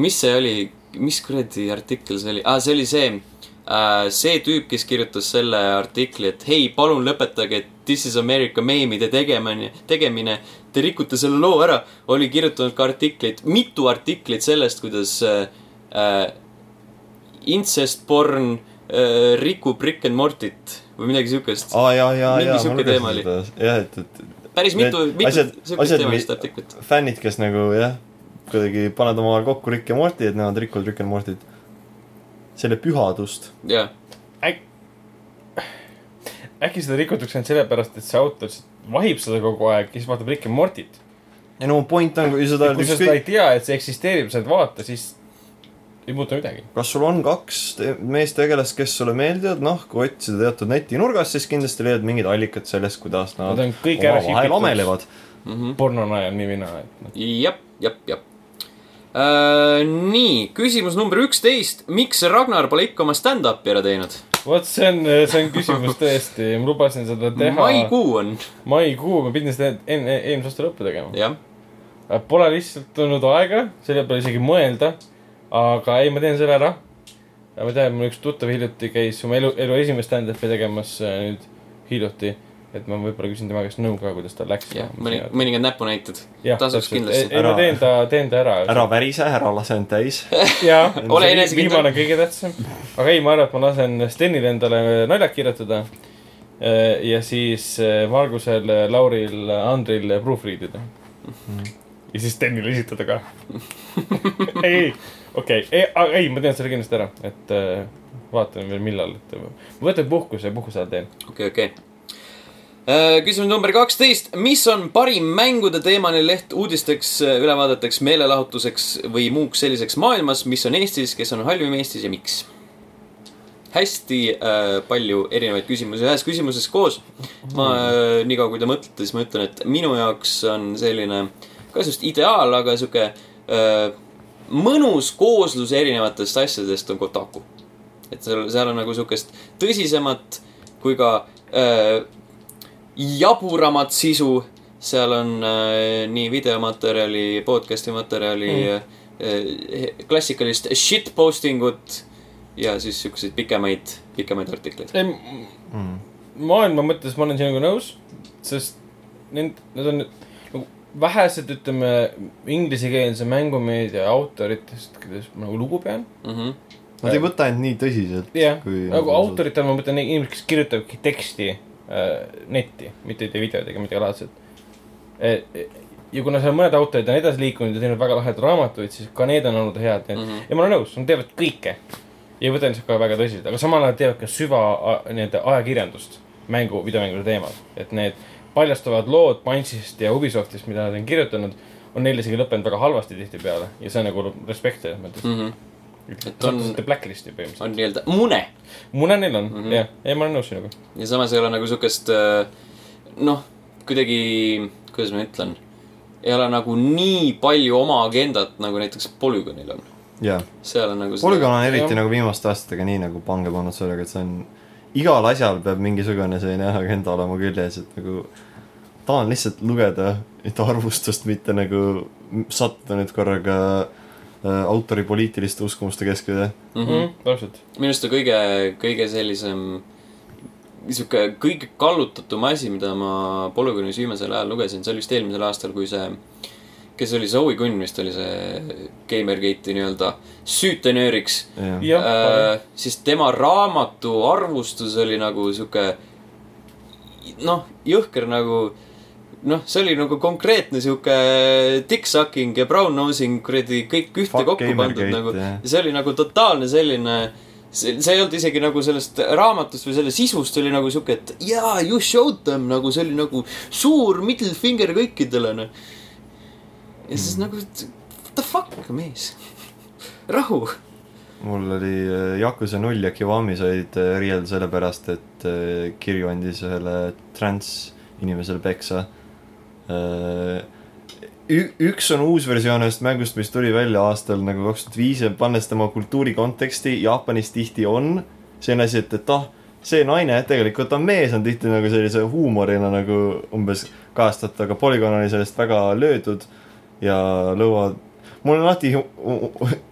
mis see oli, mis kuradi artikkel see oli ah,, see oli see uh,, see tüüp, kes kirjutas selle artikli, et hei, palun lõpetage This is America meemide tegemine, tegemine. Te rikute selle loo ära, oli kirjutanud ka artikleid, mitu artiklit sellest, kuidas uh, uh, incest porn uh, rikub Rick and Mortit või midagi siukest. jaa, Mingi sihuke teema seda, jah, et, et päris mitu, mitu siukest teemalist artiklit. fännid, kes nagu jah, kuidagi panevad omavahel kokku Rick ja Morty, et nemad rikuvad Rick and Mortyt. selle pühadust. jaa, äkki seda rikutakse ainult sellepärast, et see autor vahib seda kogu aeg ja siis vaatab Rick and Mortit. ja no point on, kui seda kui sa seda ei tea, et see eksisteerib, sa ei vaata, siis ei muutu midagi. kas sul on kaks te- meestegelast, kes sulle meeldivad, noh, kui otsida teatud netinurgas, siis kindlasti leiad mingid allikad sellest, kuidas nad, Nad on kõik ära omavahel amelevad. porno najal nii või naa, et noh. jep, jep, jep. nii, küsimus number üksteist. miks Ragnar pole ikka oma stand-up'i ära teinud? vot see on, see on küsimus tõesti, ma lubasin seda teha. maikuu on, maikuu, ma pidin seda enne, eelmise aasta lõppu tegema. jah. Pole lihtsalt olnud aega, selle peale isegi mõelda. aga ei, ma teen selle ära. ma tean, mul üks tuttav hiljuti käis oma elu, elu esimest stand-up'i tegemas äh, nüüd hiljuti. Et ma võib-olla küsin tema käest nõu ka, kuidas tal läks. jah, mõni, mõningad näpunäited. tasuks kindlasti. ei ma Ära- teen ta, teen ta ära. ära värise, ära lase end täis. jaa, Ole enesekindel. viimane kõige tähtsam. aga ei, ma arvan, et ma lasen Stenile endale naljad kirjutada. ja siis äh, Margusel, Lauril, Andril proofread ida. ja siis Stenile esitada ka. ei, ei, okei, ei, ei, ma teen selle kindlasti ära, et äh, vaatame veel millal, et ma võtan puhkuse puhkuse ajal teen. okei, okei. Küsimus number kaksteist, mis on parim mängude teemaline leht uudisteks, ülevaadeteks, meelelahutuseks või muuks selliseks maailmas, mis on Eestis, kes on halvim Eestis ja miks? hästi äh, palju erinevaid küsimusi ühes küsimuses koos. ma äh, niikaua, kui te mõtlete, siis ma ütlen, et minu jaoks on selline, ka just ideaal, aga sihuke äh, mõnus kooslus erinevatest asjadest on Kotaku. et seal, seal on nagu sihukest tõsisemat kui ka äh, jaburamat sisu. seal on äh, nii videomaterjali, podcast'i materjali mm., äh, klassikalist shitposting ut ja siis siukseid pikemaid, pikemaid artikleid. ei, maailma mõttes ma olen sinuga nõus, sest need, need on nagu vähesed, ütleme, inglisekeelse mängumeedia autoritest, kellest ma nagu lugu pean. Mm -hmm. Nad ei võta end nii tõsiselt. jah, nagu. autoritel ma mõtlen inimesi, kes kirjutavadki teksti netti, mitte ei tee videot ega midagi laadset e,. ja kuna seal mõned autorid on edasi liikunud ja teinud väga lahedaid raamatuid, siis ka need on olnud head mm. -hmm. ja ma olen nõus, nad teevad kõike. ja ei võta ennast ka väga tõsiselt, aga samal ajal teevad ka süva nii-öelda ajakirjandust mängu, videomängude teemal. et need paljastavad lood Punchist ja Ubisoftist, mida nad on kirjutanud, on neil isegi lõppenud väga halvasti tihtipeale ja see on nagu respekt selles mõttes Mm -hmm. Et on- blacklist'i põhimõtteliselt. on nii-öelda mune mune neil on mm. -hmm. jah, ei ma olen nõus sinuga. ja samas ei ole nagu siukest äh, noh, kuidagi, kuidas ma ütlen, ei ole nagu nii palju oma agendat, nagu näiteks Polygonil on. jah, seal on nagu Polygon on eriti jah. nagu viimaste aastatega nii nagu pange pannud sellega, et see on, igal asjal peab mingisugune selline agenda olema küljes, et nagu tahan lihtsalt lugeda et arvustust, mitte nagu sattuda nüüd korraga äh, autori poliitiliste uskumuste keskele. mm. mm -hmm. täpselt. minu arust on kõige, kõige sellisem, sihuke kõige kallutatum asi, mida ma Polygonis viimasel ajal lugesin, see oli vist eelmisel aastal, kui see, kes oli see Owi Kunn vist oli see Gamergate'i nii-öelda süütenööriks jah äh,, siis tema raamatu arvustus oli nagu sihuke noh, jõhker nagu noh, see oli nagu konkreetne sihuke dick-sucking ja brown-nosing kuradi kõik ühte Fuck kokku pandud nagu. ja see oli nagu totaalne selline see, see ei olnud isegi nagu sellest raamatust või selle sisust oli nagu sihuke, et jaa, you showed them nagu see oli nagu suur middle finger kõikidele noh. ja siis nagu what the fuck mees, rahu. Mul oli äh, Yakuza null ja Kiwami said äh, riielda sellepärast, et äh, Kirju andis ühele trans inimesele peksa. Üks on uus versioon ühest mängust, mis tuli välja aastal nagu kaks tuhat viis ja pannes tema kultuuri konteksti, Jaapanis tihti on. Selline asi, et, et ah, see naine tegelikult on mees, on tihti nagu sellise huumorina nagu umbes kajastatud, aga Polygon oli sellest väga löödud ja lõuad mul on alati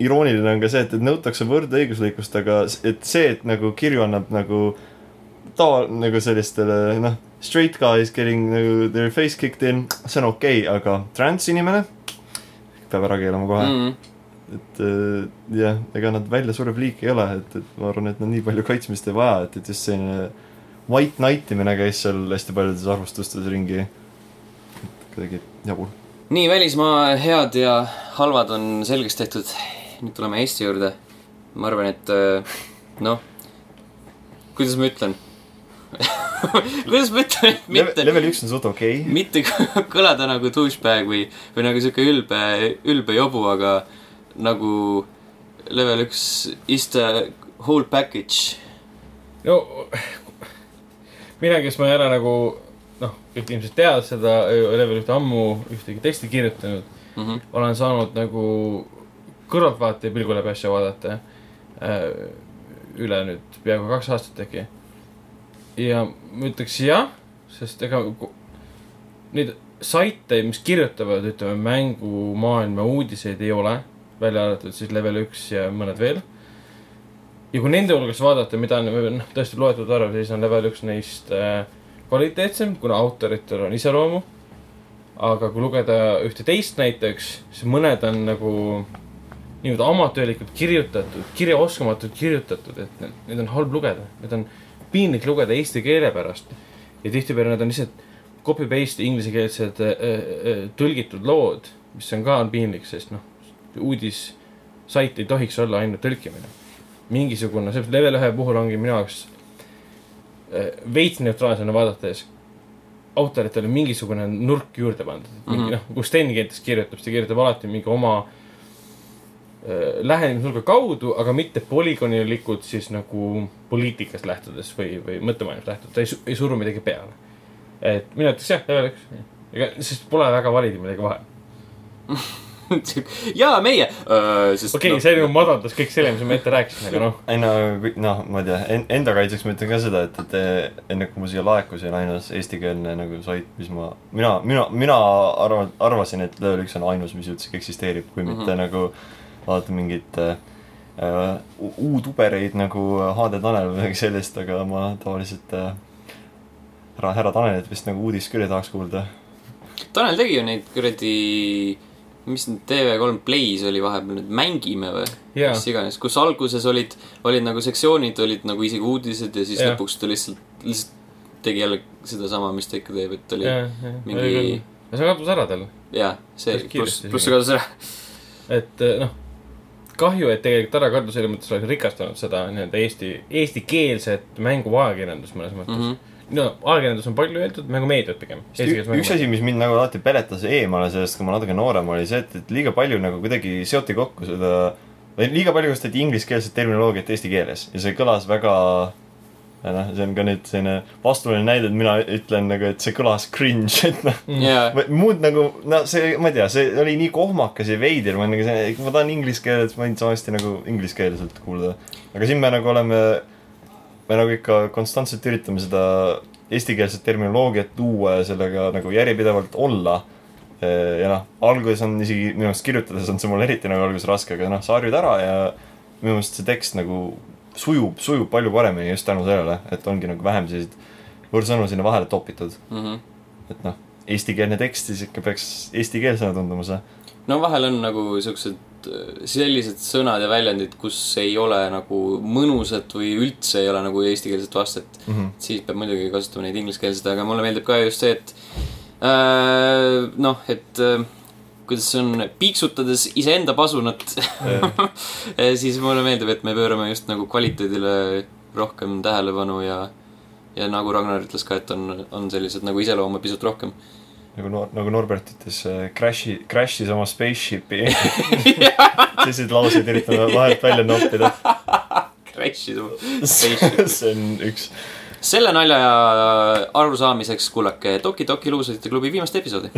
irooniline on ka see, et, et nõutakse võrdõiguslikkust, aga et see, et nagu kirju annab nagu tava-, nagu sellistele noh, straight guys getting nagu their face kicked in, see on okei okay,, aga trans inimene peab ära keelama kohe mm.. mm.. et äh, jah, ega nad väljasurev liik ei ole, et, et ma arvan, et nad nii palju kaitsmist ei vaja, et, et just selline white knight imine käis seal hästi paljudes arvustustes ringi. kuidagi jabur. nii, välismaa head ja halvad on selgeks tehtud. nüüd tuleme Eesti juurde. ma arvan, et äh, noh, kuidas ma ütlen kuidas ma ütlen, et mitte, level üks on suht okei okay.. mitte kõlada nagu douchebag või, või nagu sihuke ülbe, ülbe jobu, aga nagu level üks is the whole package. no mina, kes ma ei ole nagu noh, kõik ilmselt teavad seda level ühte ammu ühtegi teksti kirjutanud, Mhm. olen saanud nagu kõrvaltvaataja pilgu läbi asja vaadata äh, üle nüüd peaaegu kaks aastat äkki. Ja ma ütleks jah, sest ega neid saite, mis kirjutavad, ütleme mängumaailma uudiseid ei ole, välja arvatud siis level üks ja mõned veel. ja kui nende hulgas vaadata, mida on noh, tõesti loetud arv, siis on level üks neist äh, kvaliteetsem, kuna autoritel on iseloomu. aga kui lugeda ühte teist näiteks, siis mõned on nagu nii-öelda amatöörlikult kirjutatud, kirjaoskamatult kirjutatud, et need on halb lugeda, need on piinlik lugeda eesti keele pärast. ja tihtipeale need on lihtsalt copy-paste inglisekeelsed äh, äh, tõlgitud lood, mis on ka on piinlik, sest noh, uudissait ei tohiks olla ainult tõlkimine. mingisugune, see level ühe puhul ongi minu jaoks äh, veits neutraalsena vaadates autoritele mingisugune nurk juurde pandud, et mingi Mhm. noh, kui Sten Keentes kirjutab, siis ta kirjutab alati mingi oma äh, lähenemisnurga kaudu, aga mitte polügoonilikult siis nagu poliitikast lähtudes või, või mõttemaailmast lähtudes, ta ei, ei suru midagi peale. et mina ütleks jah, level üks, ega, sest pole väga valida midagi vahel. jaa, meie. sest okei okay,, see nagu madandas kõik selle, mis ma ette rääkisin, aga noh, ei no, noh, ma ei tea, enda kaitseks ma ütlen ka seda, et, et enne kui ma siia laekusin, ainus eestikeelne nagu sait, mis ma, mina, mina, mina arvan, arvasin, et level üks on ainus, mis üldse eksisteerib, kui mitte mm -hmm. nagu vaadata mingit äh, uh, uutubereid nagu HD Tanel või midagi sellist, aga ma tavaliselt äh, härra, härra Tanelit vist nagu uudist küll ei tahaks kuulda. Tanel tegi ju neid kuradi, mis need TV3 Play's oli vahepeal nüüd, Mängime või? Jaa. mis iganes, kus alguses olid, olid nagu sektsioonid, olid nagu isegi uudised ja siis Jah. lõpuks ta lihtsalt, lihtsalt tegi jälle sedasama, mis ta ikka teeb, et oli jah, jah, mingi- ja see kadus ära tal, jaa, see pluss, pluss see kadus ära. et eh, noh, kahju, et tegelikult ära kadus, selles mõttes oleks rikastanud seda nii-öelda eesti, eestikeelset mänguajakirjandust mõnes mõttes mm. -hmm. no ajakirjandus on palju öeldud, mängumeediat pigem. üks asi, mis mind nagu alati peletas eemale sellest, kui ma natuke noorem olin, see, et, et liiga palju nagu kuidagi seoti kokku seda või liiga palju kasutati ingliskeelset terminoloogiat eesti keeles ja see kõlas väga noh, see on ka nüüd selline vastuoluline näide, et mina ütlen nagu, et see kõlas cringe, et noh Ma- muud nagu, no see, ma ei tea, see oli nii kohmakas ja veider, ma nagu ma tahan inglise keeles, ma võin samasti nagu ingliskeelselt kuulda. aga siin me nagu oleme, me nagu ikka konstantselt üritame seda eestikeelset terminoloogiat luua ja sellega nagu järjepidevalt olla. ja noh, alguses on isegi minu arust kirjutades on see mul eriti nagu alguses raske, aga noh, sa harjud ära ja minu meelest see tekst nagu sujub, sujub palju paremini just tänu sellele, et ongi nagu vähem selliseid võõrsõnu sinna vahele topitud. Mhm. et noh, eestikeelne tekst siis ikka peaks eestikeelsena tunduma see. no vahel on nagu siuksed äh, sellised sõnad ja väljendid, kus ei ole nagu mõnusat või üldse ei ole nagu eestikeelset vastet Mm -hmm. siis peab muidugi kasutama neid ingliskeelseid, aga mulle meeldib ka just see, et äh, noh, et äh, kuidas see on, piiksutades iseenda pasunat siis mulle meeldib, et me pöörame just nagu kvaliteedile rohkem tähelepanu ja ja nagu Ragnar ütles ka, et on, on sellised nagu iseloomu pisut rohkem. nagu Nor-, nagu Norbert ütles, crash'i, crash'is oma spaceship'i. selliseid lauseid üritame vahelt välja noppida. Crash'i su. see on üks. selle nalja arusaamiseks kuulake Toki Toki luusade klubi viimast episoodi.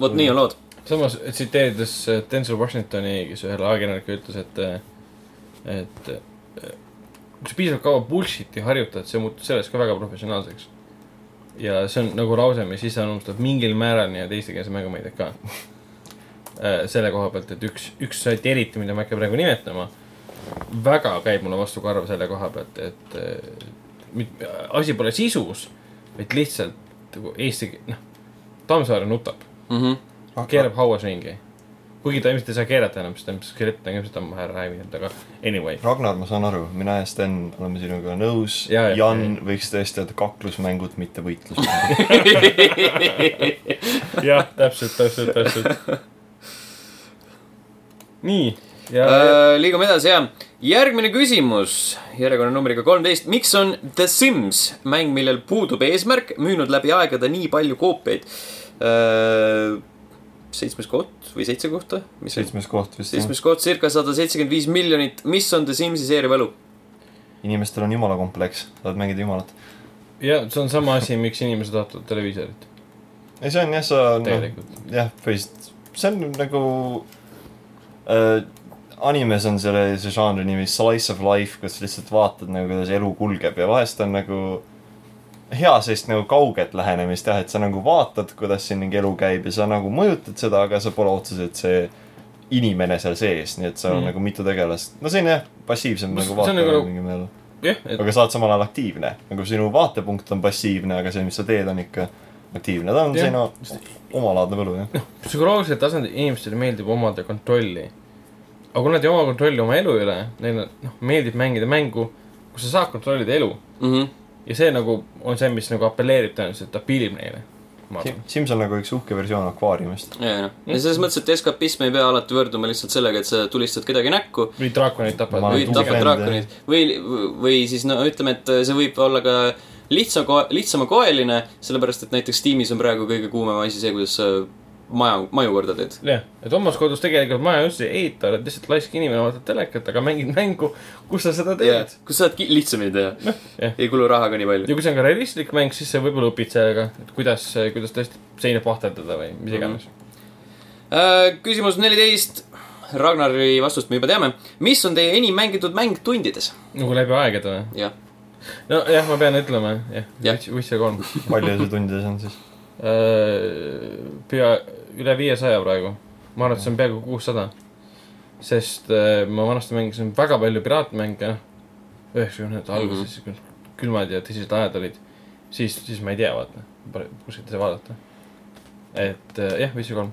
Vot nii on lood. samas tsiteerides äh, Denzel Washingtoni, kes ühele ajakirjanikule ütles, et, et äh, kui sa piisavalt kaua bullshit'i harjutad, see muutub sellest ka väga professionaalseks. ja see on nagu lause, mis iseloomustab mingil määral nii-öelda eestikeelse mängumeediat ka. selle koha pealt, et üks, üks sait eriti, mida ma ei hakka praegu nimetama, väga käib mulle vastu karva selle koha pealt, et äh, mit- asi pole sisus, vaid lihtsalt nagu eesti, noh, Tammsaare nutab Mhm. keerab hauas ringi. kuigi ta ilmselt ei saa keerata enam, sest ta ilmselt skript on ilmselt ammu ära hävinud, aga anyway. Ragnar, ma saan aru, mina ja Sten oleme sinuga nõus. Ja, ja, Jan ja. võiks tõesti öelda kaklusmängud, mitte võitlusmängud. jah, täpselt, täpselt, täpselt. nii, ja Äh, liigume edasi ja järgmine küsimus järjekonnanumbriga kolmteist. miks on The Sims mäng, millel puudub eesmärk, müünud läbi aegade nii palju koopiaid? Seitsmes koht või seitse kohta, seitsmes koht vist seitsmes koht, circa sada seitsekümmend viis miljonit, mis on The Simsi seeria võlu? inimestel on jumala kompleks, tahavad mängida jumalat. ja see on sama asi, miks inimesed vaatavad televiisorit ei, see on jah, sa tegelikult. jah, põhiliselt, see on nagu äh,. animes on selle, see žanri nimi slice of life, kus lihtsalt vaatad nagu, kuidas elu kulgeb ja vahest on nagu hea sellist nagu kauget lähenemist jah, et sa nagu vaatad, kuidas siin mingi elu käib ja sa nagu mõjutad seda, aga sa pole otseselt see inimene seal sees, nii et sa mm. Mhm. nagu mitu tegelast, no selline jah, passiivsem See nagu on vaataja nagu- mingil määral. jah, et aga sa oled samal ajal aktiivne, nagu sinu vaatepunkt on passiivne, aga see, mis sa teed, on ikka aktiivne, ta on Jah. selline omalaadne võlu jah. psühholoogilisel tasandil inimestele meeldib omada kontrolli. aga kui nad ei oma kontrolli oma elu üle, neile noh, meeldib mängida mängu, kus sa saad kontrollida elu. mhmh, ja see nagu on see, mis nagu apelleerib tõenäoliselt, appiilib neile. arvan. Sims on nagu üks uhke versioon akvaariumist. ja, ja noh, ja selles mõttes, et eskapism ei pea alati võrduma lihtsalt sellega, et sa tulistad kedagi näkku või draakonid tapavad Ma või tapad tugev draakonid või, või siis no ütleme, et see võib olla ka lihtsa, lihtsamakoeline, sellepärast et näiteks Steamis on praegu kõige kuumem asi see, kuidas sa maja, maju korda teed. jah, et omas kodus tegelikult maja üldse ei ehita, oled lihtsalt laisk inimene, vaatad telekat, aga mängid mängu, kus sa seda teed., kus saad lihtsamini teha. jah. ei kulu raha ka nii palju. ja kui see on ka realistlik mäng, siis sa võib-olla õpid sellega, et kuidas, kuidas tõesti seina pahterdada või mis iganes mm. Äh, küsimus neliteist. Ragnari vastust me juba teame. mis on teie enim mängitud mäng tundides? -hmm. nagu läbi aegade või? jah, nojah, ma pean ütlema, jah Jah. ja., Witcher kolm. palju see tundides on siis? pea üle viiesaja praegu. ma arvan, et see on peaaegu kuussada. sest äh, ma vanasti mängisin väga palju piraatmänge, noh, üheksakümnendate alguses mm, -hmm. külmad ja tõsised ajad olid. siis, siis ma ei tea, vaata, kuskilt ei saa vaadata. et äh, jah, Witcher kolm.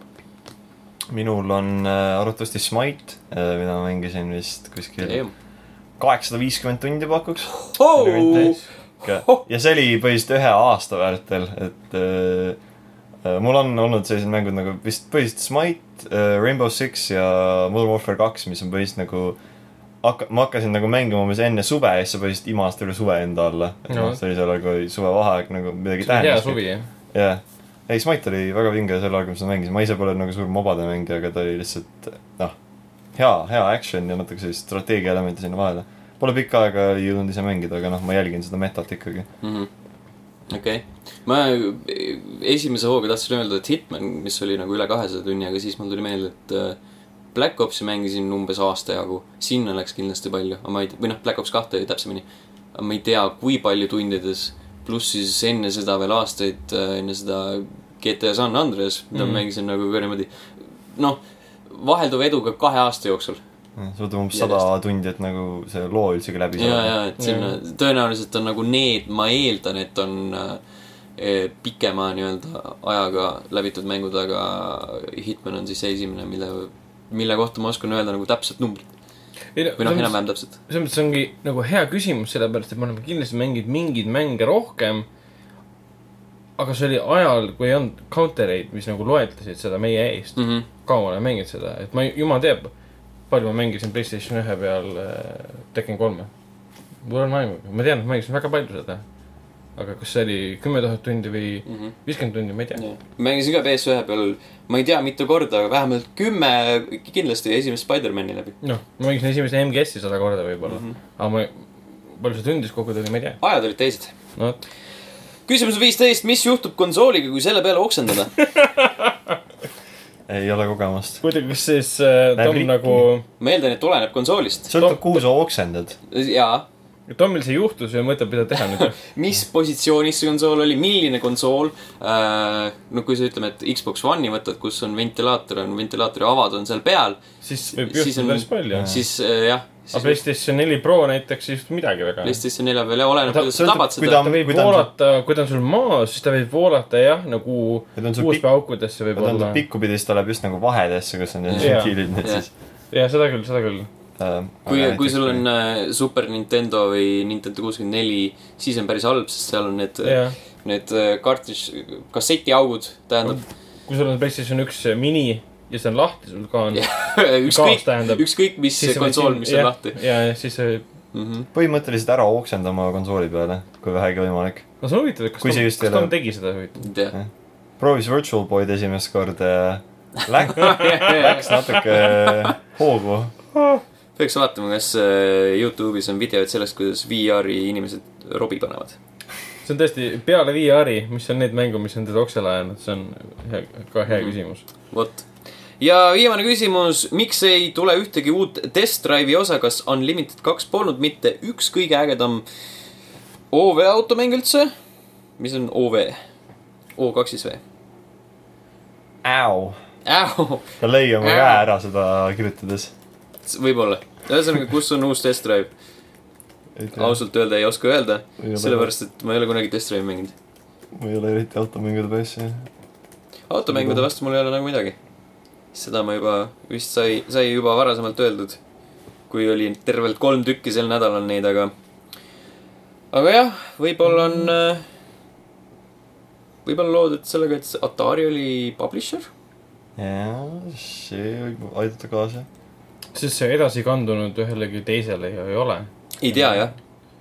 minul on äh, arvatavasti Smite, mida ma mängisin vist kuskil kaheksasada viiskümmend tundi pakuks. ja see oli põhiliselt ühe aasta vältel, et äh, äh, mul on olnud sellised mängud nagu vist põhiliselt Smite äh,, Rainbow Six ja Modern Warfare kaks, mis on põhiliselt nagu hakka-, ma hakkasin nagu mängima umbes enne suve ja siis sa põhiliselt imasid üle suve enda alla. et No. noh, see oli seal, oli suvevaheaeg nagu midagi on hea tähendas. suvi, jah. jah, ei Smite oli väga vinge sel ajal, kui ma seda mängisin, ma ise pole nagu suur mobade mängija, aga ta oli lihtsalt noh, hea, hea action ja natuke sellist strateegia elementi sinna vahele. Pole pikka aega jõudnud ise mängida, aga noh, ma jälgin seda metat ikkagi. Mhm. okei, ma esimese hooga tahtsin öelda, et Hitman, mis oli nagu üle kahesaja tunni, aga siis mul tuli meelde, et äh, Black Opsi mängisin umbes aasta jagu, sinna läks kindlasti palju, aga ma ei või noh, Black Ops kahte täpsemini. ma ei tea, kui palju tundides, pluss siis enne seda veel aastaid, enne seda GTA San Andreas, mida mm. Ma mängisin nagu ka niimoodi, noh, vahelduva eduga kahe aasta jooksul. See võtab umbes sada tundi, et nagu see loo üldsegi läbi ja, ja, et sinna tõenäoliselt on nagu need, ma eeldan, et on äh, pikema nii-öelda ajaga läbitud mängud, aga Hitman on siis see esimene, mille, mille kohta ma oskan öelda nagu täpset numbrit. või noh, enam-vähem täpselt. selles mõttes ongi nagu hea küsimus, sellepärast et me oleme kindlasti mänginud mingeid mänge rohkem. aga see oli ajal, kui ei olnud counter eid, mis nagu loetlesid seda meie eest. Mm -hmm. kaua ma olen mänginud seda, et ma, jumal teab, palju ma mängisin Playstation ühe peal äh, Tekken kolme. mul on aimu, ma tean, et ma mängisin väga palju seda. aga kas see oli kümme tuhat tundi või Mhm. viiskümmend tundi, ma ei tea. mängisin ka PS1 peal, ma ei tea, mitu korda, aga vähemalt kümme kindlasti esimest Spider-man'i läbi. noh, ma mängisin esimest MGS-i sada korda võib-olla mm. -hmm. aga ma, palju see tundis kokku tuli, ma ei tea. ajad olid teised. no küsimus viisteist, mis juhtub konsooliga, kui selle peale oksendada? ei ole kogemust. muidugi, kas siis äh, Läheb Tom rikki. nagu, ma eeldan, et oleneb konsoolist. sõltub, kuhu sa oksendad. jaa Tomil see juhtus ja mõtleb, mida teha nüüd. mis positsioonis see konsool oli, milline konsool äh,. no kui sa ütleme, et Xbox One'i võtad, kus on ventilaator, on ventilaatori avad on seal peal, siis võib Siis juhtuda on- päris palju. siis äh, jah. Aga PlayStation neli Pro näiteks ei juhtu midagi väga. PlayStation nelja peal ja oleneb, Ta- kuidas sa tabad kui seda ta- ta võib kui ta on- voolata, kui ta on sul maas, siis ta võib voolata jah, nagu USB-aukudesse kui ta on võib-olla pikkupidi, siis ta läheb just nagu vahedesse, kus on need Jaa. et Jah. siis jah, seda küll, seda küll. äh,. kui, kui sul on äh, Super Nintendo või Nintendo kuuskümmend neli, siis on päris halb, sest seal on need, jah, need äh, cartridge, kassetiaugud, tähendab kui sul on PlayStation üks mini ja see on lahti, sul ka on. ükskõik, ükskõik mis konsool, mis on lahti. ja, ja siis see, Mhm. põhimõtteliselt ära oksendama konsooli peale, kui vähegi võimalik. no see on huvitav, et kas Tom kas Tom tegi seda huvitav? ei tea, proovis Virtual Boy'd esimest korda ja Läks, läks natuke hoogu. peaks vaatama, kas äh, Youtube'is on videod sellest, kuidas VR-i inimesed robi panevad. see on tõesti peale VR-i, mis on need mängu, mis on teda oksele ajanud, see on hea, ka hea küsimus. vot. Ja viimane küsimus, miks ei tule ühtegi uut Test Drive'i osa, kas Unlimited kaks polnud mitte üks kõige ägedam OV automäng üldse? mis on OV? O2 siis V? Äu. Äu, ta lõi oma käe ära seda kirjutades. võib-olla. ühesõnaga, kus on uus Test Drive? ausalt öelda ei oska öelda, sellepärast et ma ei ole kunagi Test Drive'i mänginud. ma ei ole eriti automängude peas, jah. automängude vastu mul ei ole nagu midagi. Seda ma juba vist sai, sai juba varasemalt öeldud. kui oli tervelt kolm tükki sel nädalal neid, aga. aga jah, võib-olla on. võib-olla loodud sellega, et Atari oli publisher. jaa, see võib aidata kaasa. sest see edasi kandunud ühelegi teisele ju ei ole. ei tea jah.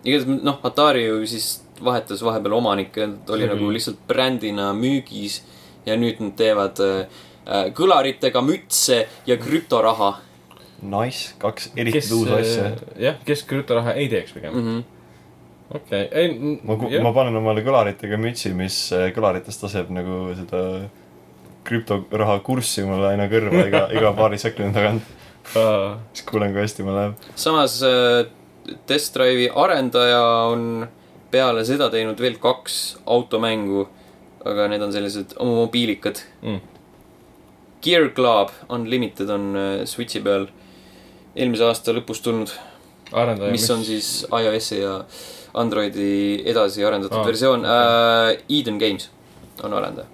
igatahes noh, Atari ju siis vahetas vahepeal omanikke, oli See nagu lihtsalt brändina müügis. ja nüüd nad teevad äh, kõlaritega mütse ja krüptoraha Nice, kaks eriti uus asja. jah, kes krüptoraha ei teeks pigem. mm. -hmm. okei, ei. ma, ma panen omale kõlaritega mütsi, mis äh, kõlaritest laseb nagu seda krüptoraha kurssi mulle aina kõrva iga, iga paari sekundi tagant. siis kuulen, kui hästi mul läheb. samas äh, Test Drive'i arendaja on peale seda teinud veel kaks automängu, aga need on sellised mobiilikad Mm. Gear Club Unlimited on äh, Switchi peal eelmise aasta lõpus tulnud, arendaja, mis on siis iOS-i ja Androidi edasi arendatud ah, versioon äh,. Eden Games on arendaja.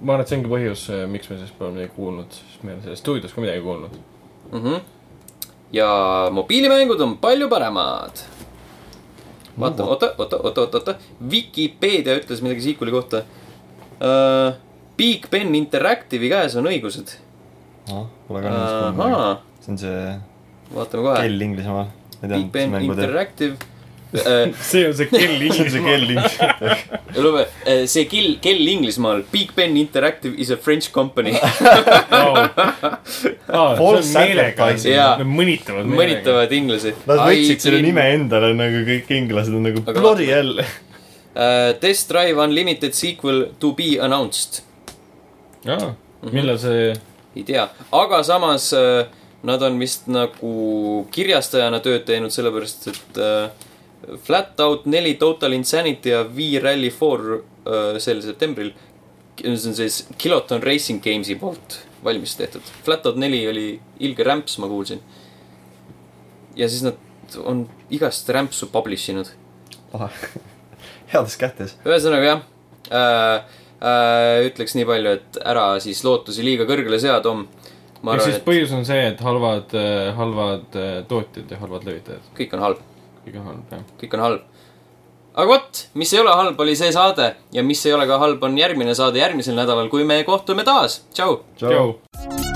ma arvan, et see ongi põhjus, miks me sellest pole midagi kuulnud, sest me ei ole sellest stuudios ka midagi kuulnud. mm. -hmm. ja mobiilimängud on palju paremad. vaata, oota, oota, oota, oota, oota, Vikipeedia ütles midagi sequel'i kohta uh,. Big Ben Interactive'i käes on õigused. noh, pole ka ahaa, see on see vaatame kohe. kell Inglismaal. Big Ben. Interactive see on see kell see on see kell Inglismaal. lube, see kell, kell Inglismaal, Big Ben Interactive is a French company. Jaa. Nad mõnitavad. mõnitavad inglasi. Nad võtsid selle nime endale nagu kõik inglased on nagu bloody hell. uh,. Test Drive Unlimited sequel to be announced. aa, millal see, ei tea, aga samas äh, nad on vist nagu kirjastajana tööd teinud, sellepärast et äh, Flat Out neli Total Insanity ja V-Rally Four äh, sel septembril. see on siis Kiloton Racing Games'i poolt valmis tehtud. Flat Out neli oli ilge rämps, ma kuulsin. ja siis nad on igast rämpsu publish inud. heades kätes. ühesõnaga jah äh, ütleks nii palju, et ära siis lootusi liiga kõrgele sea, Tom. ehk siis põhjus on see, et halvad, halvad äh, tootjad ja halvad levitajad. kõik on halb. kõik on halb, jah. kõik on halb. aga vot, mis ei ole halb, oli see saade ja mis ei ole ka halb, on järgmine saade järgmisel nädalal, kui me kohtume taas. tšau. tšau.